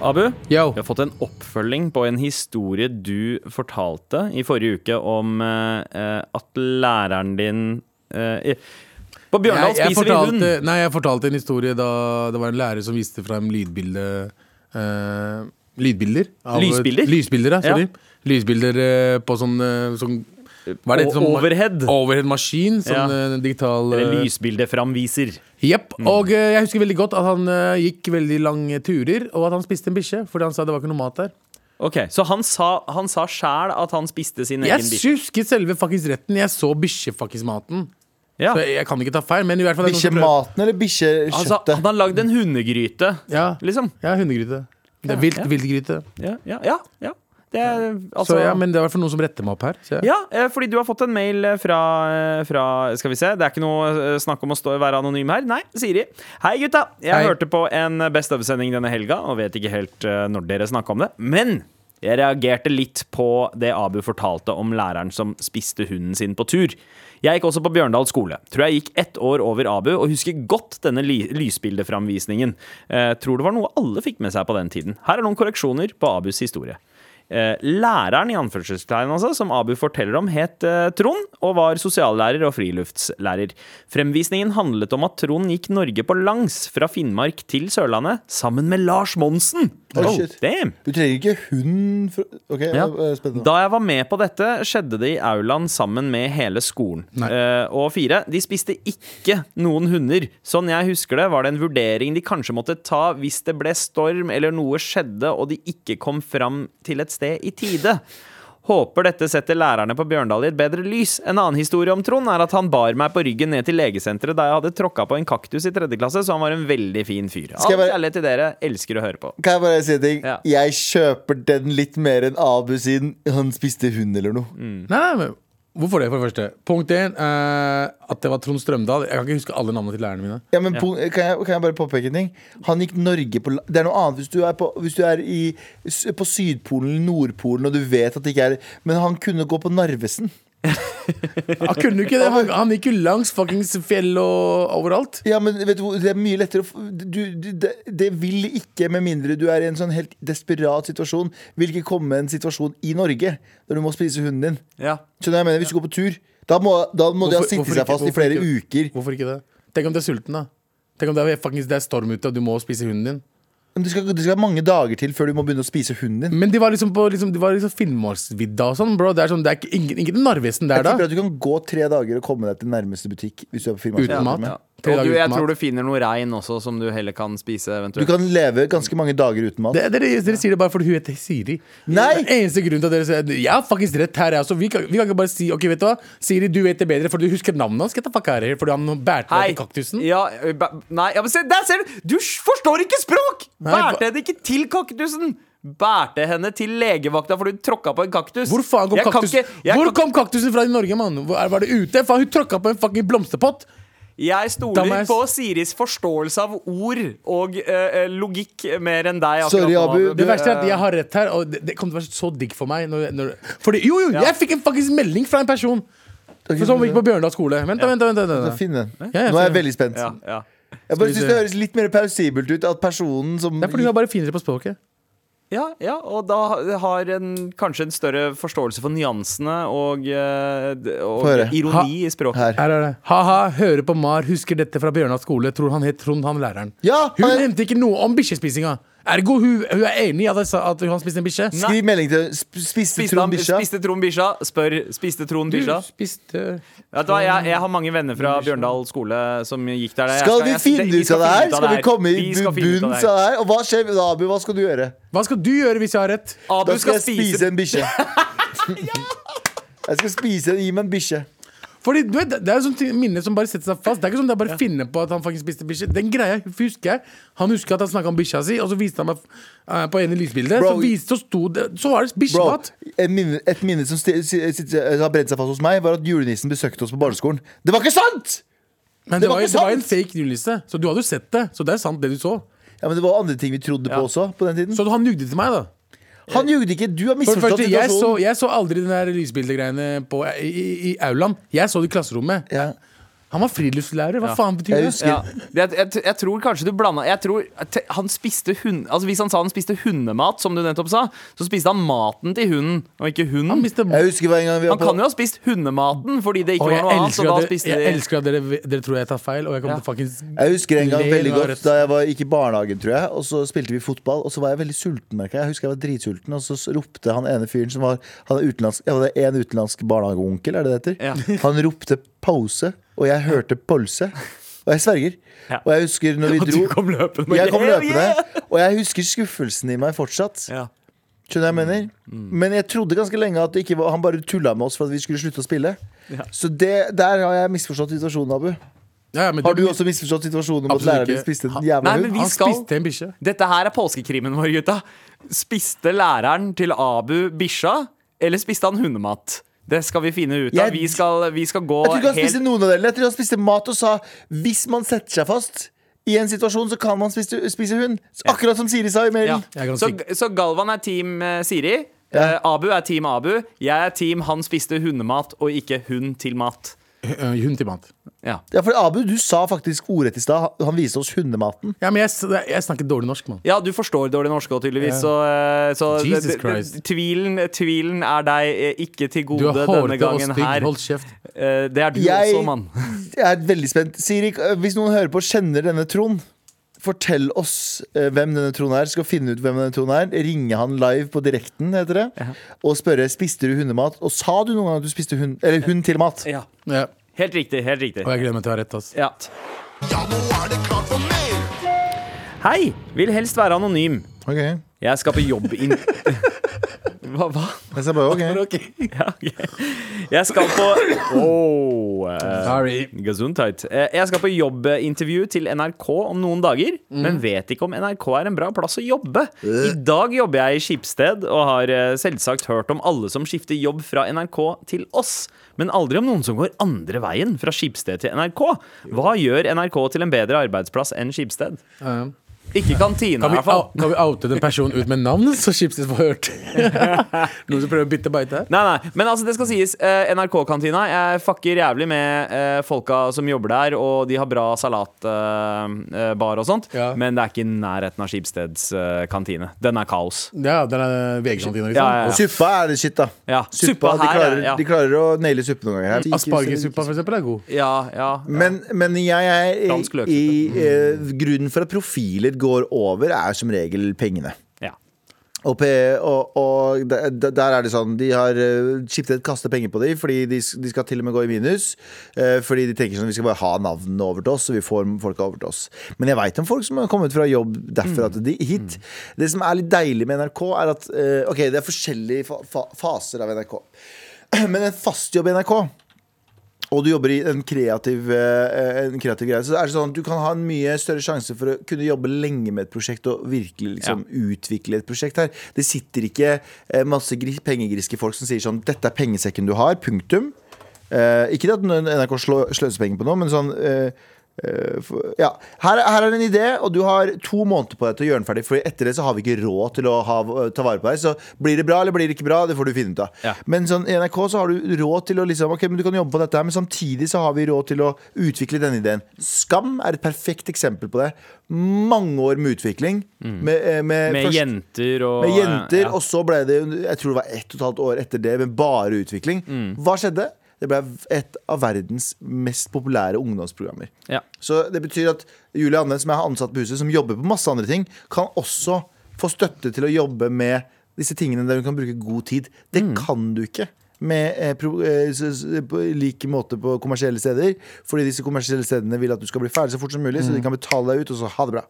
Abu, Yo. vi har fått en oppfølging på en historie du fortalte i forrige uke om eh, eh, at læreren din eh, i- På Bjørndal jeg, jeg, spiser vi hund. nei, jeg fortalte en historie da det var en lærer som viste frem lydbildet. eh, lydbilder. av- Lysbilder? Lysbilder, ja. Sorry. Ja. Lysbilder eh, på sånn, sånn Hva er det? sånn, overhead. Overhead-maskin. Sånn Ja. eh, digital Eller lysbildeframviser. Jepp. Mm. Og jeg husker veldig godt at han gikk veldig lange turer, og at han spiste en bikkje, fordi han sa det var ikke noe mat der. Ok, Så han sa, han sa sjæl at han spiste sin Jeg egen bikkje? husker selve faktisk retten. Jeg så bikkjefuckings-maten. Ja. Så jeg, jeg kan ikke ta feil, men i hvert fall er Bikkjematen eller Altså, bikkjekjøttet? han har lagd en hundegryte, Ja, liksom. ja hundegryte. Det er vilt, viltgryte. Ja, ja, ja. ja. Det er altså Så ja, men det er i hvert fall noen som retter meg opp her. Ja, eh, fordi du har fått en mail eh, fra, eh, fra Skal vi se, det er ikke noe snakk om å stå, være anonym her. Nei, Siri. Hei, gutta. Jeg Hei. hørte på en Best of-sending denne helga og vet ikke helt når dere snakka om det. Men jeg reagerte litt på det Abu fortalte om læreren som spiste hunden sin på tur. Jeg gikk også på Bjørndal skole. Tror jeg gikk ett år over Abu og husker godt denne ly lysbildeframvisningen. Eh, tror det var noe alle fikk med seg på den tiden. Her er noen korreksjoner på Abus historie. Eh, læreren i anførselstegn altså, som Abu forteller om, het eh, Trond og var sosiallærer og friluftslærer. Fremvisningen handlet om at Trond gikk Norge på langs fra Finnmark til Sørlandet sammen med Lars Monsen. Oh, damn! Du trenger ikke hund for... Ok, Ja. spennende. Da jeg var med på dette, skjedde det i aulaen sammen med hele skolen. Eh, og fire, de spiste ikke noen hunder. Sånn jeg husker det, var det en vurdering de kanskje måtte ta hvis det ble storm eller noe skjedde og de ikke kom fram til et sted i tide. Håper dette setter lærerne på Bjørndal i et bedre lys. En annen historie om Trond er at han bar meg på ryggen ned til legesenteret da jeg hadde tråkka på en kaktus i tredje klasse, så han var en veldig fin fyr. All bare- kjærlighet til dere. Elsker å høre på. Kan jeg bare si en ting? Ja. Jeg kjøper den litt mer enn Abu siden Han spiste hund eller noe. Mm. Nei, nei, men Hvorfor det, for det første? Punkt én, uh, at det var Trond Strømdal. Jeg kan ikke huske alle navnene til lærerne mine. Ja, men po- kan, jeg, kan jeg bare påpeke en ting? Han gikk Norge på Det er noe annet hvis du er, på, hvis du er i, på Sydpolen eller Nordpolen og du vet at det ikke er Men han kunne gå på Narvesen. Han kunne ikke det. Han, han gikk jo langs fuckings fjell og overalt. Ja, men vet du, hvor- Det er mye lettere å du, du, det, det vil ikke, med mindre du er i en sånn helt desperat situasjon, vil ikke komme en situasjon i Norge der du må spise hunden din. Ja. Skjønner jeg mener? Hvis du går på tur, da må, da må de ha sittet seg seg ikke- fast i flere ikke? uker. Hvorfor ikke det? Tenk om du er sulten, da. Tenk om det er, faktisk, det er storm ute, og du må spise hunden din. Men det skal, det skal mange dager til før du må begynne å spise hunden din. Men de var liksom på liksom, De var liksom Finnmarksvidda og sånn, bro. Det er, sånn, det er ikke, ingen, ingen Narvesen der, Jeg da. tipper at du kan gå tre dager og komme deg til nærmeste butikk hvis du er på Finnmarksvidda. Uten mat. Ja. Tre Og du, jeg tror du finner noe rein også, som du heller kan spise eventuelt Du kan leve ganske mange dager uten mat. Det, dere, dere sier det bare fordi hun heter Siri. Nei! Det er eneste grunnen til at dere sier Jeg har faktisk rett her. jeg også. Vi, kan, vi kan ikke bare si Ok, vet du hva Siri, du vet det bedre, for du husker navnet hans. Get the fuck out of here, Fordi han bærte deg til kaktusen. Ja, ba- nei, ja, men se, der ser du! Du forstår ikke språk! Bærte henne ikke til kaktusen! Bærte henne til legevakta fordi hun tråkka på en kaktus. Hvor faen kom kaktus ikke- Hvor kom kaktusen fra i Norge, mann? Var det ute? Faen, hun tråkka på en fucking blomsterpott. Jeg stoler jeg på Siris forståelse av ord og ø, logikk mer enn deg. Sorry, nå, Abu. Det verste er at jeg har rett her, og det, det kommer til å være så digg for meg. Når, når, fordi, jo, jo, Ja. jeg fikk en faktisk melding fra en person for som gikk på Bjørndal skole. Vent, ja. vent, vent, vent, vent. Finn den. Ja, Nå er jeg veldig spent. ja, ja. Jeg bare synes. Det høres litt mer plausibelt ut at personen som Det er fordi hun er bare finere på språket. Ja, ja, og da har en kanskje en større forståelse for nyansene og, og ironi ha, i språket. Her. Her er det. Ha-ha, hører på Mar, husker dette fra Bjørnar skole. Tror han het Trond, han læreren. Ja, Hun nevnte ikke noe om bikkjespisinga. Ergo hun, hun er enig i at, jeg sa at hun spiste en bikkje. Skriv melding til sp- Spiste Spiste, Trond bikkja? spiste Trond bikkja? Spør. Spiste Trond bikkja? spiste Vet du hva, jeg, jeg har mange venner fra Bjørndal skole som gikk der. Jeg Skal vi finne ut av det her? Skal vi komme i skal bunns det av her. det her? Og hva skjer, Abu? Hva skal du gjøre? Hva skal du gjøre hvis jeg har rett? Abu Da skal jeg spise spise en bikkje. Jeg skal spise Gi meg en bikkje. Fordi du vet, Det er jo sånn minne som bare setter seg fast. Det er ikke sånn at jeg bare finner på at han faktisk spiste bikkje. Den greia husker jeg Han husker at han snakka om bikkja si, og så viste han meg uh, på ene lysbildet. Bro, så, viste, så, sto det, så var det bikkjemat. et minne, et minne som har brent seg fast hos meg, var at julenissen besøkte oss på barneskolen. Det var ikke sant! Men det det var ikke det var en fake julenisse, så du hadde jo sett det. Så det er sant, det du så. Ja, men Det var andre ting vi trodde på også. på den tiden Så han jugde til meg, da. Han jugde ikke. Du har misforstått første, jeg, så, situasjonen. jeg så aldri den der lysbildegreiene i, i, i aulaen. Jeg så det i klasserommet. Ja. Han var friluftslærer. Hva Ja. faen betyr det? Jeg, Ja. Jeg, jeg, jeg tror kanskje du blanda jeg tror, han spiste hund, altså Hvis han sa han spiste hundemat, som du nettopp sa, så spiste han maten til hunden, og ikke hunden. Han Han kan jo ha spist hundematen fordi det ikke var noe annet. Så da at dere, spiste jeg elsker at dere, dere tror jeg tar feil, og jeg Ja. til fuckings Jeg husker en gang veldig godt. Da jeg var, gikk i barnehagen, tror jeg Og så spilte vi fotball, og så var jeg veldig sulten merka Jeg Jeg husker jeg var dritsulten, og så ropte han ene fyren Som var, han er utenlandsk, ja, det er en utenlandsk barnehageonkel, er det det heter? Ja. Han ropte pause, og jeg hørte polse Og jeg sverger Ja. Og jeg husker når vi Og du kom løpende. Jeg kom løpende yeah! Og jeg husker skuffelsen i meg fortsatt Ja. Skjønner jeg mener? Men jeg trodde ganske lenge at det ikke var, han bare tulla med oss for at vi skulle slutte å spille. Ja. Så det, der har jeg misforstått situasjonen, Abu. Ja, ja, men Har du også misforstått situasjonen om at Absolutt læreren din ikke. spiste en jævla Nei, men hund? vi Han skal- spiste en bikkje. Dette her er påskekrimen vår, gutta. Spiste læreren til Abu bikkja, eller spiste han hundemat? Det skal vi finne ut av. Jeg- Vi skal, vi skal gå Jeg tror ikke han spiste noen av delene. Jeg tror han spiste mat og sa hvis man setter seg fast i en situasjon, så kan man spise, spise hund. Akkurat som Siri sa i mailen. Jeg er så, så Galvan er team eh, Siri. Ja. Eh, Abu er team Abu. Jeg er team han spiste hundemat og ikke hund til mat. Øh, hund til mat. Ja. Ja, for Abu, du sa faktisk ordrett i stad. Han viste oss hundematen. Ja, men jeg, jeg snakker dårlig norsk, mann. Ja, du forstår dårlig norsk òg, tydeligvis. Så, eh, så Jesus Christ. tvilen, tvilen er deg eh, ikke til Du gode er denne hårete og gangen stygg. her. Hold kjeft. Eh, Det er du Jeg også, mann. jeg er veldig spent. Siri, hvis noen hører på, kjenner denne Trond. Fortell oss eh, hvem denne Trond er. Skal finne ut hvem denne Trond er. Ringe han live på direkten, heter det. Og spørre spiste du hundemat. Og sa du noen gang at du spiste hund, eller hund til mat? Ja. Ja. Helt riktig. helt riktig Og jeg gleder meg til å ha rett. Altså. ja. Ja, nå er det klart for mer. Hei! Vil helst være anonym. Ok, Jeg skal på jobb Hva? hva? jeg sa bare ok Ja, okay. Jeg skal på oh, uh, Sorry. Gesundheit. Eh, Jeg skal på jobbintervju til NRK om noen dager, men vet ikke om NRK er en bra plass å jobbe. I dag jobber jeg i Skipsted og har eh, selvsagt hørt om alle som skifter jobb fra NRK til oss, men aldri om noen som går andre veien fra Skipsted til NRK. Hva gjør NRK til en bedre arbeidsplass enn Skipsted? Ja. Ikke kantina, Kan i hvert fall. au- kan vi oute den personen ut med navn, så Schibsted får hørt? Noen som prøver å bytte beite her? Nei, nei, men altså det skal sies eh, NRK-kantina Jeg fucker jævlig med eh, folka som jobber der Og de har bra salatbar eh, bar og sånt Ja. Men det er ikke i nærheten av Skipsteds eh, kantine Den er kaos Ja, den er VG-kantina, liksom. Ja, ja, ja. Suppa er det shit, da. Ja, Suppa, suppa de, her klarer, er- ja. de klarer å naile suppe noen ganger. her. Aspargessuppa, for eksempel, er god. Ja, ja, Men, men jeg er i, i eh, Grunnen for at profiler går over, er som regel pengene. ja. Og, og, og der, er det sånn De har skiftet Schibsted kaster penger på dem fordi de, de skal til og med gå i minus. eh, fordi de tenker sånn vi skal bare ha navnene over til oss, så vi får folka over til oss. Men jeg veit om folk som har kommet fra jobb derfra til de, hit. Det som er litt deilig med NRK, er at eh, Ok, det er forskjellige fa faser av NRK. Men en fast jobb i NRK og du jobber i en kreativ, eh, en kreativ greie, så er det sånn at du kan ha en mye større sjanse for å kunne jobbe lenge med et prosjekt og virkelig liksom utvikle et prosjekt her. Det sitter ikke eh, masse pengegriske folk som sier sånn Dette er pengesekken du har, punktum. Eh, ikke at NRK sløser penger på noe, men sånn eh, for, ja. her, her er en idé, og du har to måneder på deg til å gjøre den ferdig. For etter det så har vi ikke råd til å ha, ta vare på deg. Så blir det bra eller blir det ikke bra, det får du finne ut av. Ja. Men sånn, i NRK så har du råd til å liksom Ok, men du kan jobbe på dette her Men samtidig så har vi råd til å utvikle denne ideen Skam er et perfekt eksempel på det Mange år med utvikling Med, eh, med, Med først- jenter og med jenter ja. Og så ble det, jeg tror det var ett og et halvt år etter det Med bare utvikling Mm. Hva skjedde? Det ble et av verdens mest populære ungdomsprogrammer Ja. Så det betyr at Julie Anne, som jeg har ansatt på huset Som jobber på masse andre ting Kan også få støtte til å jobbe med Disse tingene der hun kan bruke god tid Det Mm. kan du ikke med eh, eh, på like måte på kommersielle steder. Fordi disse kommersielle stedene vil at du skal bli ferdig så fort som mulig, så Mm. de kan betale deg ut, og så ha det bra.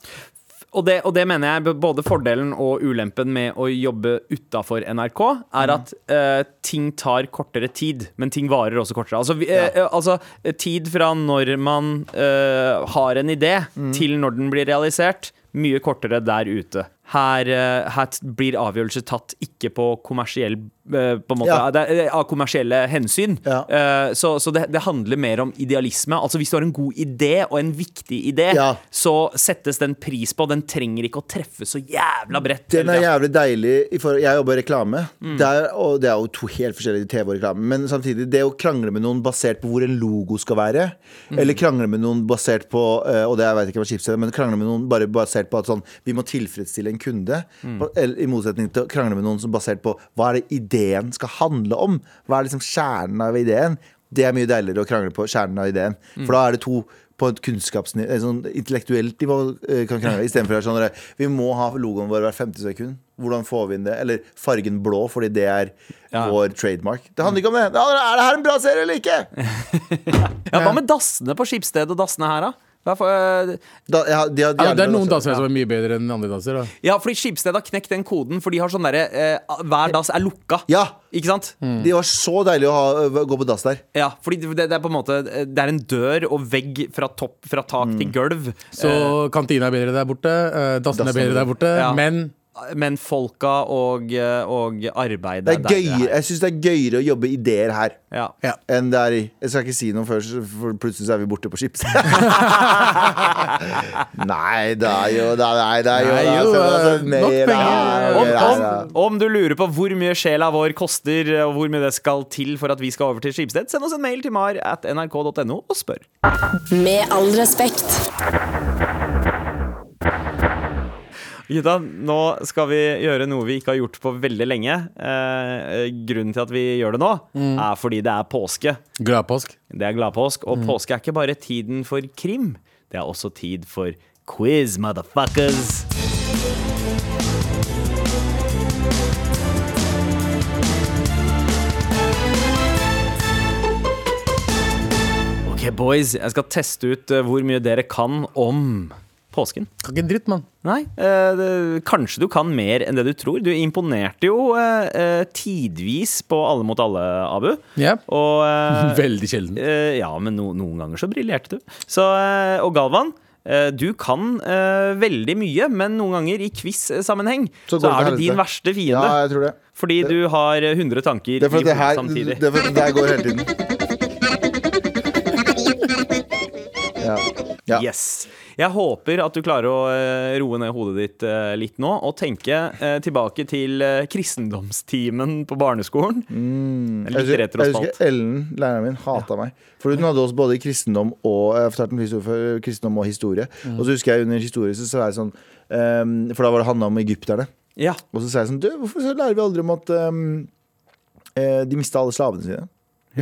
Og det, og det mener jeg både fordelen og ulempen med å jobbe utafor NRK, er at uh, ting tar kortere tid, men ting varer også kortere. Altså, vi, ja. uh, altså tid fra når man uh, har en idé, til når den blir realisert, mye kortere der ute. Her, her blir avgjørelser tatt ikke på kommersiell eh, på en måte, Ja. det eh, av kommersielle hensyn. Ja. Uh, Så, så det, det handler mer om idealisme. Altså Hvis du har en god idé og en viktig idé, Ja. så settes den pris på. Den trenger ikke å treffe så jævla bredt. Den er jævlig deilig. i Jeg jobber i reklame. Mm. Det er, og det er jo to helt forskjellige TV og reklame. Men samtidig, det å krangle med noen basert på hvor en logo skal være, Mm. eller krangle med noen basert på eh, Og det jeg vet ikke hva chips er, men krangle med noen bare basert på at sånn Vi må tilfredsstille en kunde. Mm. Eller, I motsetning til å krangle med noen som basert på hva er det ideen skal handle om. Hva er liksom kjernen av ideen? Det er mye deiligere å krangle på kjernen av ideen. Mm. For da er det to på et kunnskapsnivå, et sånn intellektuelt nivå eh, kan krangle. Istedenfor sånn at vi må ha logoen vår hvert femte sekund. Hvordan får vi inn det? Eller fargen blå, fordi det er Ja. vår trademark. Det handler ikke om det. Er det her en bra serie eller ikke? Ja, Hva med dassene på Skipsted og dassene her, da? For, da, ja, de har- de Ja, det er noen danser som er mye bedre enn andre danser. Da. ja, fordi Skipsted har knekt den koden, for de har sånn derre eh, Hver dass er lukka. Ja! Ikke sant? De var så deilig å ha, gå på dass der. Ja, fordi det, det er på en måte Det er en dør og vegg fra topp Fra tak Mm. til gulv. Så kantina er bedre der borte, eh, dassen er Dassen er bedre der borte, Ja. men Men folka og, eh, og arbeidet Det er der- gøyere, jeg syns det er gøyere å jobbe ideer her. Ja. ja. Enn det er i Jeg skal ikke si noe før, for plutselig så er vi borte på Chips. nei da, jo da, nei da, jo Nei, jo, send oss eh, et mail, nok da. penger. Om, Nei, om, da. om du lurer på hvor mye sjela vår koster, og hvor mye det skal til for at vi skal over til Skipsted, send oss en mail til mar at nrk.no og spør. Med all respekt. Gutta, nå skal vi gjøre noe vi ikke har gjort på veldig lenge. Eh, grunnen til at vi gjør det nå, Mm. er fordi det er påske. glad påsk. Det er gladpåsk, og påske er ikke bare tiden for krim. Det er også tid for quiz, motherfuckers. Ok, boys, jeg skal teste ut eh, hvor mye dere kan om påsken. Kan ikke en dritt, mann. Nei, eh, det, kanskje du kan mer enn det du tror. Du imponerte jo eh, eh, tidvis på Alle mot alle, Abu. Yep. Og eh, Veldig sjelden. Eh, ja, men no, noen ganger så briljerte du. Så, eh, og Galvan, eh, du kan uh, veldig mye, men noen ganger i quiz-sammenheng så, Så det er du din verste fiende. Ja, jeg tror det. Fordi du har eh, 100 tanker Det i det hodet her samtidig. Det er fordi det her går hele tiden. Ja. Yes. Jeg håper at du klarer å eh, roe ned hodet ditt eh, litt nå og tenke eh, tilbake til kristendomstimen på barneskolen. En Jeg husker, jeg husker Ellen, læreren min, hata meg. For hun hadde oss både i kristendom og historie kristendom og historie. Og så husker jeg under historie så sa jeg sånn um, For da var det handla om egypterne. Ja. Og så sa jeg sånn Du, hvorfor lærer vi aldri om at eh, de mista alle slavene sine?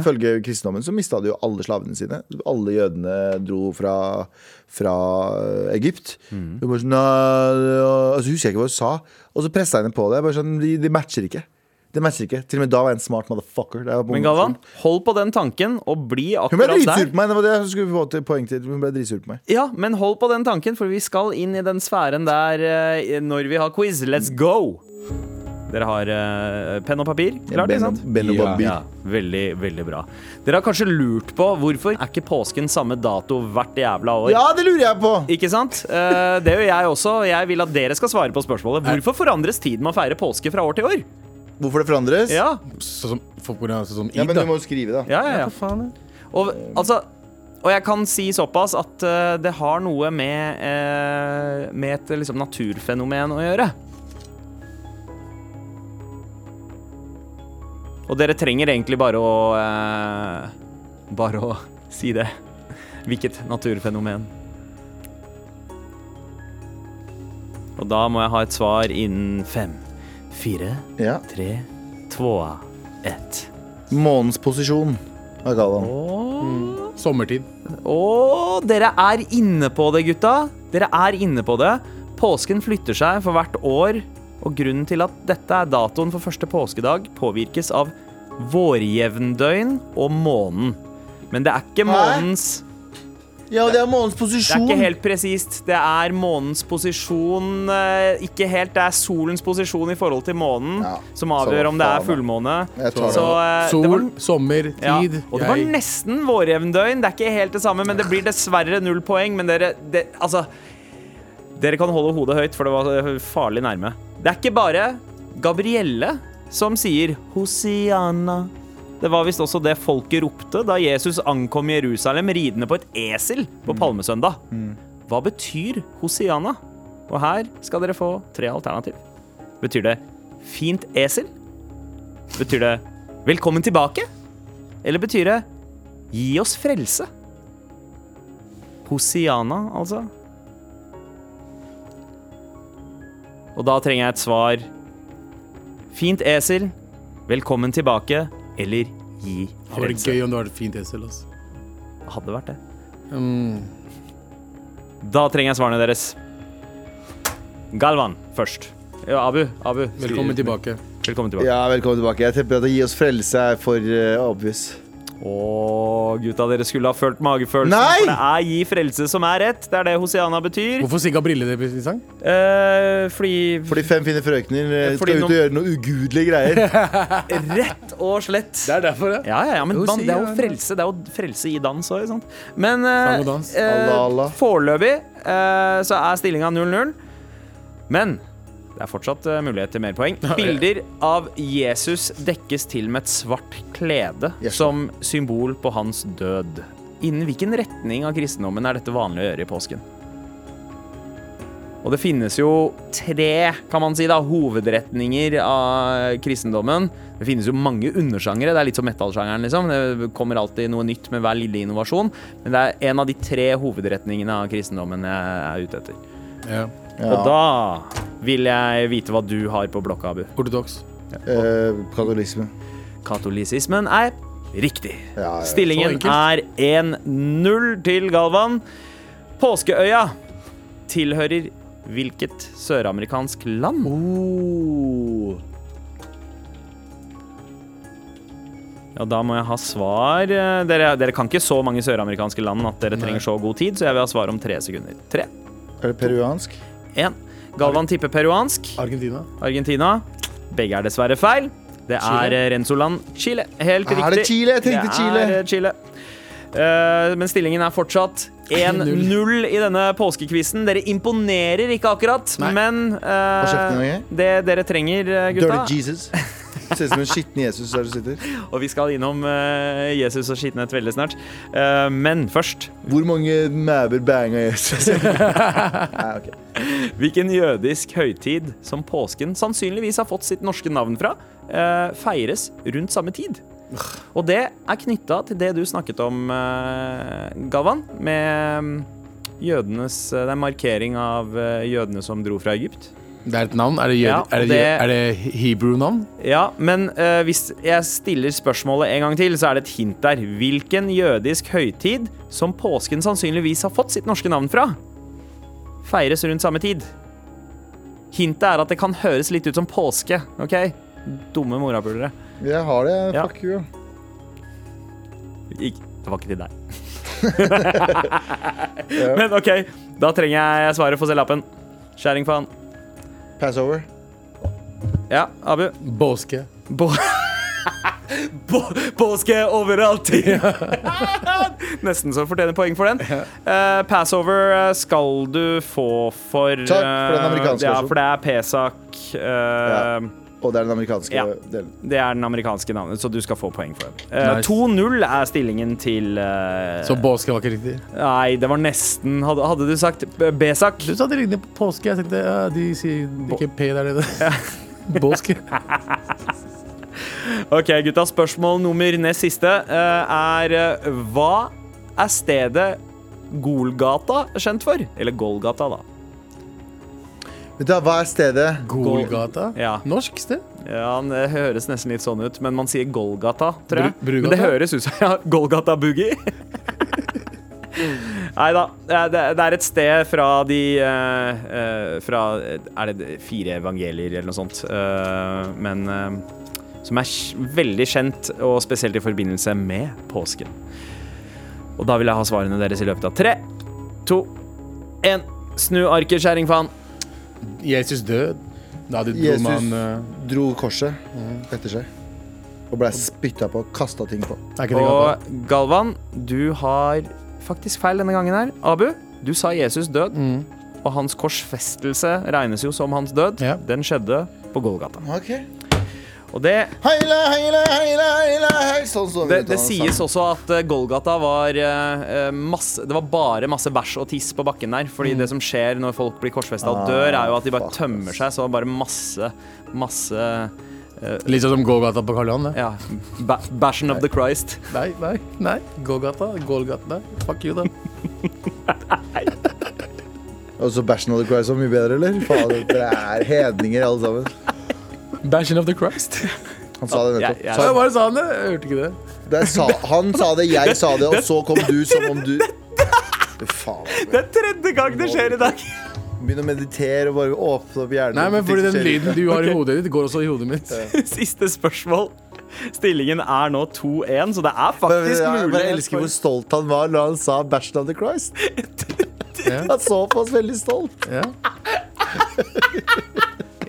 Ifølge kristendommen så mista de jo alle slavene sine. Alle jødene dro fra, fra eh, Egypt. Mm. Bare sånn, «Nei, ja», og så husker jeg ikke hva hun sa. Og så pressa jeg henne på det. Bare sånn, de, de matcher ikke. De matcher ikke. Til og med da var jeg en smart motherfucker. Men Galvan, hold på den tanken og bli akkurat der. Hun ble dritsur på meg. Det var det jeg skulle få til poeng til. Hun ble dritsur på meg. Ja, men hold på den tanken, for vi skal inn i den sfæren der eh, når vi har quiz. Let's go! Dere har uh, penn og papir? Klart, Ben ikke sant? Ben og Ja. Ja, veldig, veldig bra. Dere har kanskje lurt på hvorfor er ikke påsken samme dato hvert jævla år? Ja, det lurer jeg på! Ikke sant? Uh, det gjør jeg også. Jeg vil at dere skal svare på spørsmålet. Hvorfor forandres tiden med å feire påske fra år til år? Hvorfor det forandres? Ja, Sånn som, sånn som Ja, id, men du må jo skrive, da. ja, ja. ja. Hva faen? Og, altså, og jeg kan si såpass at uh, det har noe med, uh, med et liksom, naturfenomen å gjøre. Og dere trenger egentlig bare å eh, Bare å si det. Hvilket naturfenomen. Og da må jeg ha et svar innen fem, fire, Ja. tre, to, ett. Månens posisjon. Hva kaller Mm. Sommertid. Å, dere er inne på det, gutta. Dere er inne på det. Påsken flytter seg for hvert år, og grunnen til at dette er datoen for første påskedag, påvirkes av vårjevndøgn og månen. Men det er ikke månens Ja, det er månens posisjon. Det er ikke helt presist. Det er månens posisjon eh, Ikke helt, det er solens posisjon i forhold til månen Ja, som avgjør om det er fullmåne. Så, det. eh, Sol, det var, sommer, ja, tid. og det var nesten vårjevndøgn. Det er ikke helt det samme, men det blir dessverre null poeng. Men dere det, Altså Dere kan holde hodet høyt, for det var farlig nærme. Det er ikke bare Gabrielle som sier Hosiana. Det var visst også det folket ropte da Jesus ankom Jerusalem ridende på et esel på palmesøndag. Hva betyr Hosiana? Og her skal dere få tre alternativ. Betyr det fint esel? Betyr det velkommen tilbake? Eller betyr det gi oss frelse? Hosiana, altså. Og da trenger jeg et svar. Fint esel, velkommen tilbake, eller gi frelse. Det hadde vært gøy om det var et fint esel. ass. Hadde vært det. Um. Da trenger jeg svarene deres. Galvan først. Ja, Abu. Abu. Velkommen tilbake. Velkommen tilbake. Ja, velkommen tilbake. Jeg tipper at å gi oss frelse er for uh, obvious. Å, gutta, dere skulle ha følt magefølelsen. Nei! For det er gi frelse som er rett. Det er det Hosiana betyr. Hvorfor Sigga briller det i sang? Eh, fordi Fordi fem fine frøkner eh, Fordi skal ut og noen- gjøre noe ugudelige greier. Rett og slett. Det er derfor, ja. Ja, ja, ja, men man, det er jo frelse Det er jo frelse i dans òg, ikke sant? Men eh, Sang og dans. eh, Allah, Allah. foreløpig eh, så er stillinga 0-0. Men det er fortsatt eh, mulighet til mer poeng. Bilder av Jesus dekkes til med et svart klede Yes. som symbol på hans død. Innen hvilken retning av kristendommen er dette vanlig å gjøre i påsken? Og det finnes jo tre kan man si da, hovedretninger av kristendommen. Det finnes jo mange undersjangere. Det er litt som metallsjangeren. liksom. Det kommer alltid noe nytt med hver lille innovasjon. Men det er en av de tre hovedretningene av kristendommen jeg er ute etter. ja. Ja. Og da vil jeg vite hva du har på blokka, Abu. Ortodoks. Eh, katolisme. Katolisismen er riktig. Ja, ja. Stillingen er 1-0 til Galvan. Påskeøya tilhører hvilket søramerikansk land? Oh. Ja, da må jeg ha svar. Eh, Dere, dere kan ikke så mange søramerikanske land at dere trenger så god tid, så jeg vil ha svar om tre sekunder. Tre, Er det peruansk? Én. Galvan tipper peruansk. Argentina. Argentina. Begge er dessverre feil. Det er Chile. eh, Renzoland Chile. Helt riktig. Er det Chile? Jeg tenkte det Chile. Er eh, Chile. Eh, men stillingen er fortsatt 1-0 i denne påskekvisten. Dere imponerer ikke akkurat, Nei. men eh, kjeften, ok? det dere trenger, eh, gutta Dirty Jesus. Ser ut som en skitten Jesus der du sitter. Og vi skal innom uh, Jesus og skittenhet veldig snart. Uh, men først Hvor mange mæver banga Jesus? Nei, okay. Hvilken jødisk høytid som påsken sannsynligvis har fått sitt norske navn fra, uh, feires rundt samme tid. Og det er knytta til det du snakket om, Galvan, med mm, jødenes Det er markering av jødene som dro fra Egypt. Det er et navn. Er det, jød, Ja, er det, det- er det hebrew-navn? Ja, men uh, hvis jeg stiller spørsmålet en gang til, så er det et hint der. Hvilken jødisk høytid som påsken sannsynligvis har fått sitt norske navn fra, feires rundt samme tid? Hintet er at det kan høres litt ut som påske, OK? Dumme morapulere. Jeg har det. Ja. Fuck you. Ik- Det var ikke til deg. Men OK, da trenger jeg svaret. Få se lappen. Skjæring faen. Passover. Ja, Abu. Båske. Bo på påske overalt! Nesten så fortjener poeng for den. Uh, Passover eh, skal du få for Takk for den eh, amerikanske Ja, for det er Pesak. eh, Og det er den amerikanske Ja. delen. Det er den amerikanske navnet, så du skal få poeng for den. Eh, Nice. 2-0 er stillingen til uh, Så påske var ikke riktig? Nei, det var nesten Hadde, hadde du sagt Besak? Du sa det riktig på påske. Jeg tenkte ja, de sier ikke P der nede. Båske. Ok, gutta. Spørsmål nummer nest siste eh, er Hva er stedet Golgata kjent for? Eller Golgata, da. Vet du, hva, er stedet? Golgata. Ja. Norsk sted? Ja, Det høres nesten litt sånn ut, men man sier Golgata, tror jeg. Br Men det høres ut som ja, Golgata Boogie. Nei da. Det er- det er et sted fra de eh, eh, Fra Er det fire evangelier eller noe sånt? Uh, men uh, som er veldig kjent, og spesielt i forbindelse med påsken. Og da vil jeg ha svarene deres i løpet av tre, to, én. Snu arket, kjerring faen. Jesus død. Da dro Jesus man uh, dro korset etter seg. Og ble spytta på og kasta ting på. Er? Og Galvan, du har faktisk feil denne gangen her. Abu, du sa Jesus død, og hans korsfestelse regnes jo som hans død. Ja. Den skjedde på Golgata. Ok Og det, Heile, heile, heile, heile, heile. Sånn så det, det sies også at eh, Golgata var eh, eh, masse Det var bare masse bæsj og tiss på bakken der. Fordi det som skjer når folk blir korsfesta og dør, er jo at de bare fuck, tømmer seg. Så det var bare masse, masse Litt sånn som gågata på Karl Johan. det. Ja. Ba Bæsjen of the Christ. Nei, nei, nei. Gågata, Gålgata. Nei, fuck you, da. Og så Bæsjen of the Christ var mye bedre, eller? Faen, dere er hedninger alle sammen. Passion of the Christ. Han sa det nettopp. ja. Bare sa han det. Jeg hørte ikke det. det sa, han sa det, jeg sa det, og så kom du som om du Faen. Det er tredje gang det skjer i dag! Begynn å meditere og bare åpne opp hjernen. Nei, men fordi den lyden du har i hodet ditt, går også i hodet mitt. Siste spørsmål. Stillingen er nå 2-1, så det er faktisk faktisk Jeg mulig. bare elsker hvor stolt han var når han sa 'Bashing of the Christ'. Han så på oss veldig stolt. Ja.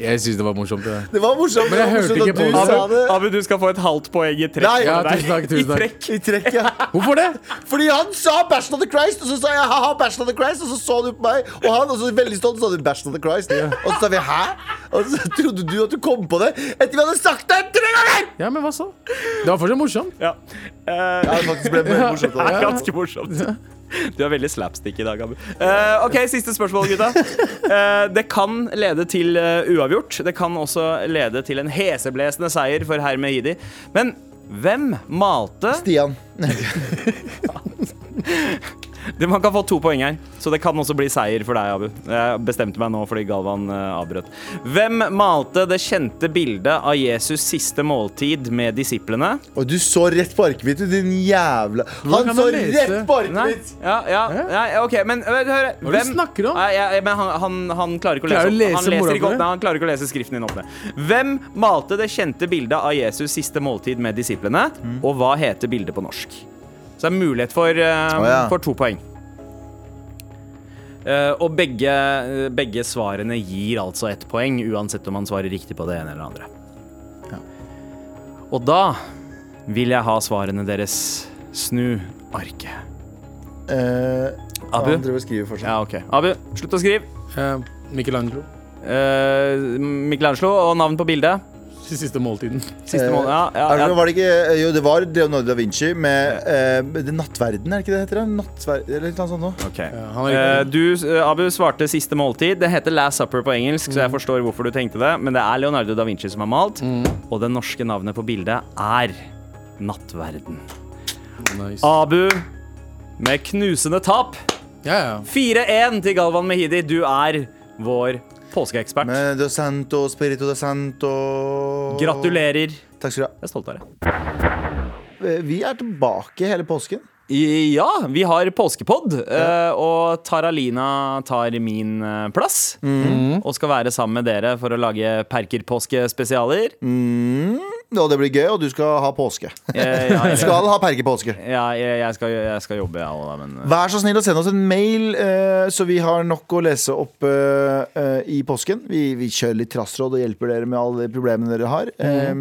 Jeg syns det var morsomt. Det. Det var morsomt. Men jeg hørte ikke på du det. Abu, du skal få et halvt poeng i trekk. Nei. Ja, tusen takk, tusen takk, I trekk. I trekk, ja. Hvorfor det? Fordi han sa 'Bæsjen of the Christ', og så sa jeg 'ha-ha, Bæsjen of the Christ', og så så du på meg, og han, og så veldig stolt, sa du 'Bæsjen of the Christ'. Og så sa vi 'hæ?' Og så trodde du at du kom på det etter vi hadde sagt det tre ganger! Ja, men hva så? Det var fortsatt morsomt. Ja. Uh, Ja, det faktisk ble mer morsomt. det er ganske morsomt. Du er veldig slapstick i dag, Abu. Uh, ok, Siste spørsmål, gutta. Uh, det kan lede til uh, uavgjort. Det kan også lede til en heseblesende seier for herr Mehidi. Men hvem malte Stian. det, Man kan få to poeng her, så det kan også bli seier for deg, Abu. Jeg bestemte meg nå fordi Galvan eh, avbrøt. Hvem malte det kjente bildet av Jesus' siste måltid med disiplene? Og du så rett på arket mitt, din jævla Han så rett på arket mitt! ja, ja, nei, ok, men øh, hør Hva er det du snakker om? Ja, ja, men han, han, han klarer ikke å lese, opp. Han lese leser ikke opp nei, Han klarer ikke å lese skriften din opp ned. Hvem malte det kjente bildet av Jesus' siste måltid med disiplene? Mm. Og hva heter bildet på norsk? Så det er mulighet for, uh, oh, ja. for to poeng. Uh, og begge, begge svarene gir altså ett poeng, uansett om man svarer riktig på det ene eller det andre. Og da vil jeg ha svarene deres. Snu arket. Uh, Abu? Han driver og skriver for seg. Ja, okay. Abu, slutt å skrive. Uh, Michelangelo. Uh, Michelangelo og navn på bildet. Siste måltiden. Siste Eh. Ja, ja, det, ja. var det ikke Jo, det var Leonardo da Vinci med eh, det Nattverden, er det ikke det heter? da? Nattverd, eller noe sånt noe. Ok. Ja, han er Eh, du, eh, Abu, svarte siste måltid. Det heter Last Supper på engelsk, så jeg forstår hvorfor du tenkte det. Men det er Leonardo da Vinci som har malt, og det norske navnet på bildet er Nattverden. nice. Abu med knusende tap. Ja, ja. 4-1 til Galvan Mehidi. Du er vår påskeekspert. Med De Santo, Spirito de Santo Gratulerer. Takk skal du ha. Jeg er stolt av deg. Eh, Vi er tilbake hele påsken. Ja, vi har påskepod, Ja. og Taralina tar min plass. plass. Og skal være sammen med dere for å lage Perker-påskespesialer. Mm, og det blir gøy, og du skal ha påske. Ja, ja, Du skal ha perkepåske. ja, jeg, jeg, skal, jeg skal jobbe, jeg òg, men eh, Vær så snill å sende oss en mail, eh, så vi har nok å lese opp eh, i påsken. Vi, vi kjører litt trassråd og hjelper dere med alle de problemene dere har. Eh,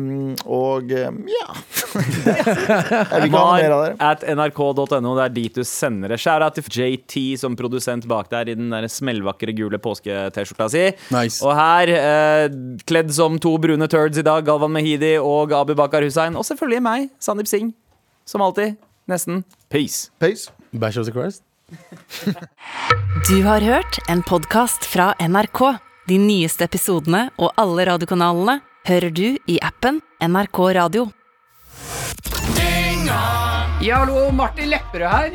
og ja Jeg vil ikke ha noe mer av dere. at nrk.no. Det er dit du sender det. Skjæra til JT som produsent bak der i den der smellvakre gule påske-T-skjorta si. Nice. Og her, kledd som to brune turds i dag, Galvan Mehidi og Abu Bakar Hussein. Og selvfølgelig meg, Sandeep Singh. Som alltid. Nesten. Peace. Peace. Bash of the Christ. Du har hørt en podkast fra NRK. De nyeste episodene og alle radiokanalene hører du i appen NRK Radio. Ja, hallo, Martin Lepperød her.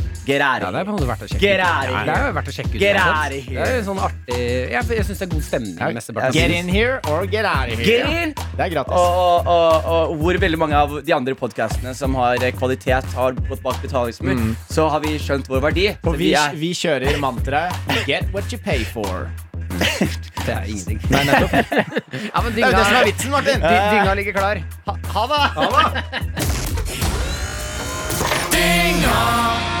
Get out Ja, of det å sjekke ut. Ja, det er er verdt å sjekke ut. Get out of here. Er jo sånn artig Jeg, jeg syns det er god stemning. mesteparten Get in here or get out of here. Get in! Det er gratis. Og, og, og, og hvor veldig mange av de andre podkastene som har eh, kvalitet, har gått bak betalingsmur, så har vi skjønt vår verdi. Og vi, vi, er vi kjører mantraet Get what you pay for. Det er ingenting. Nei, nettopp. Ja, men Det er jo det som er dynga, vitsen, Martin. dy- dynga ligger klar. Ha, ha det.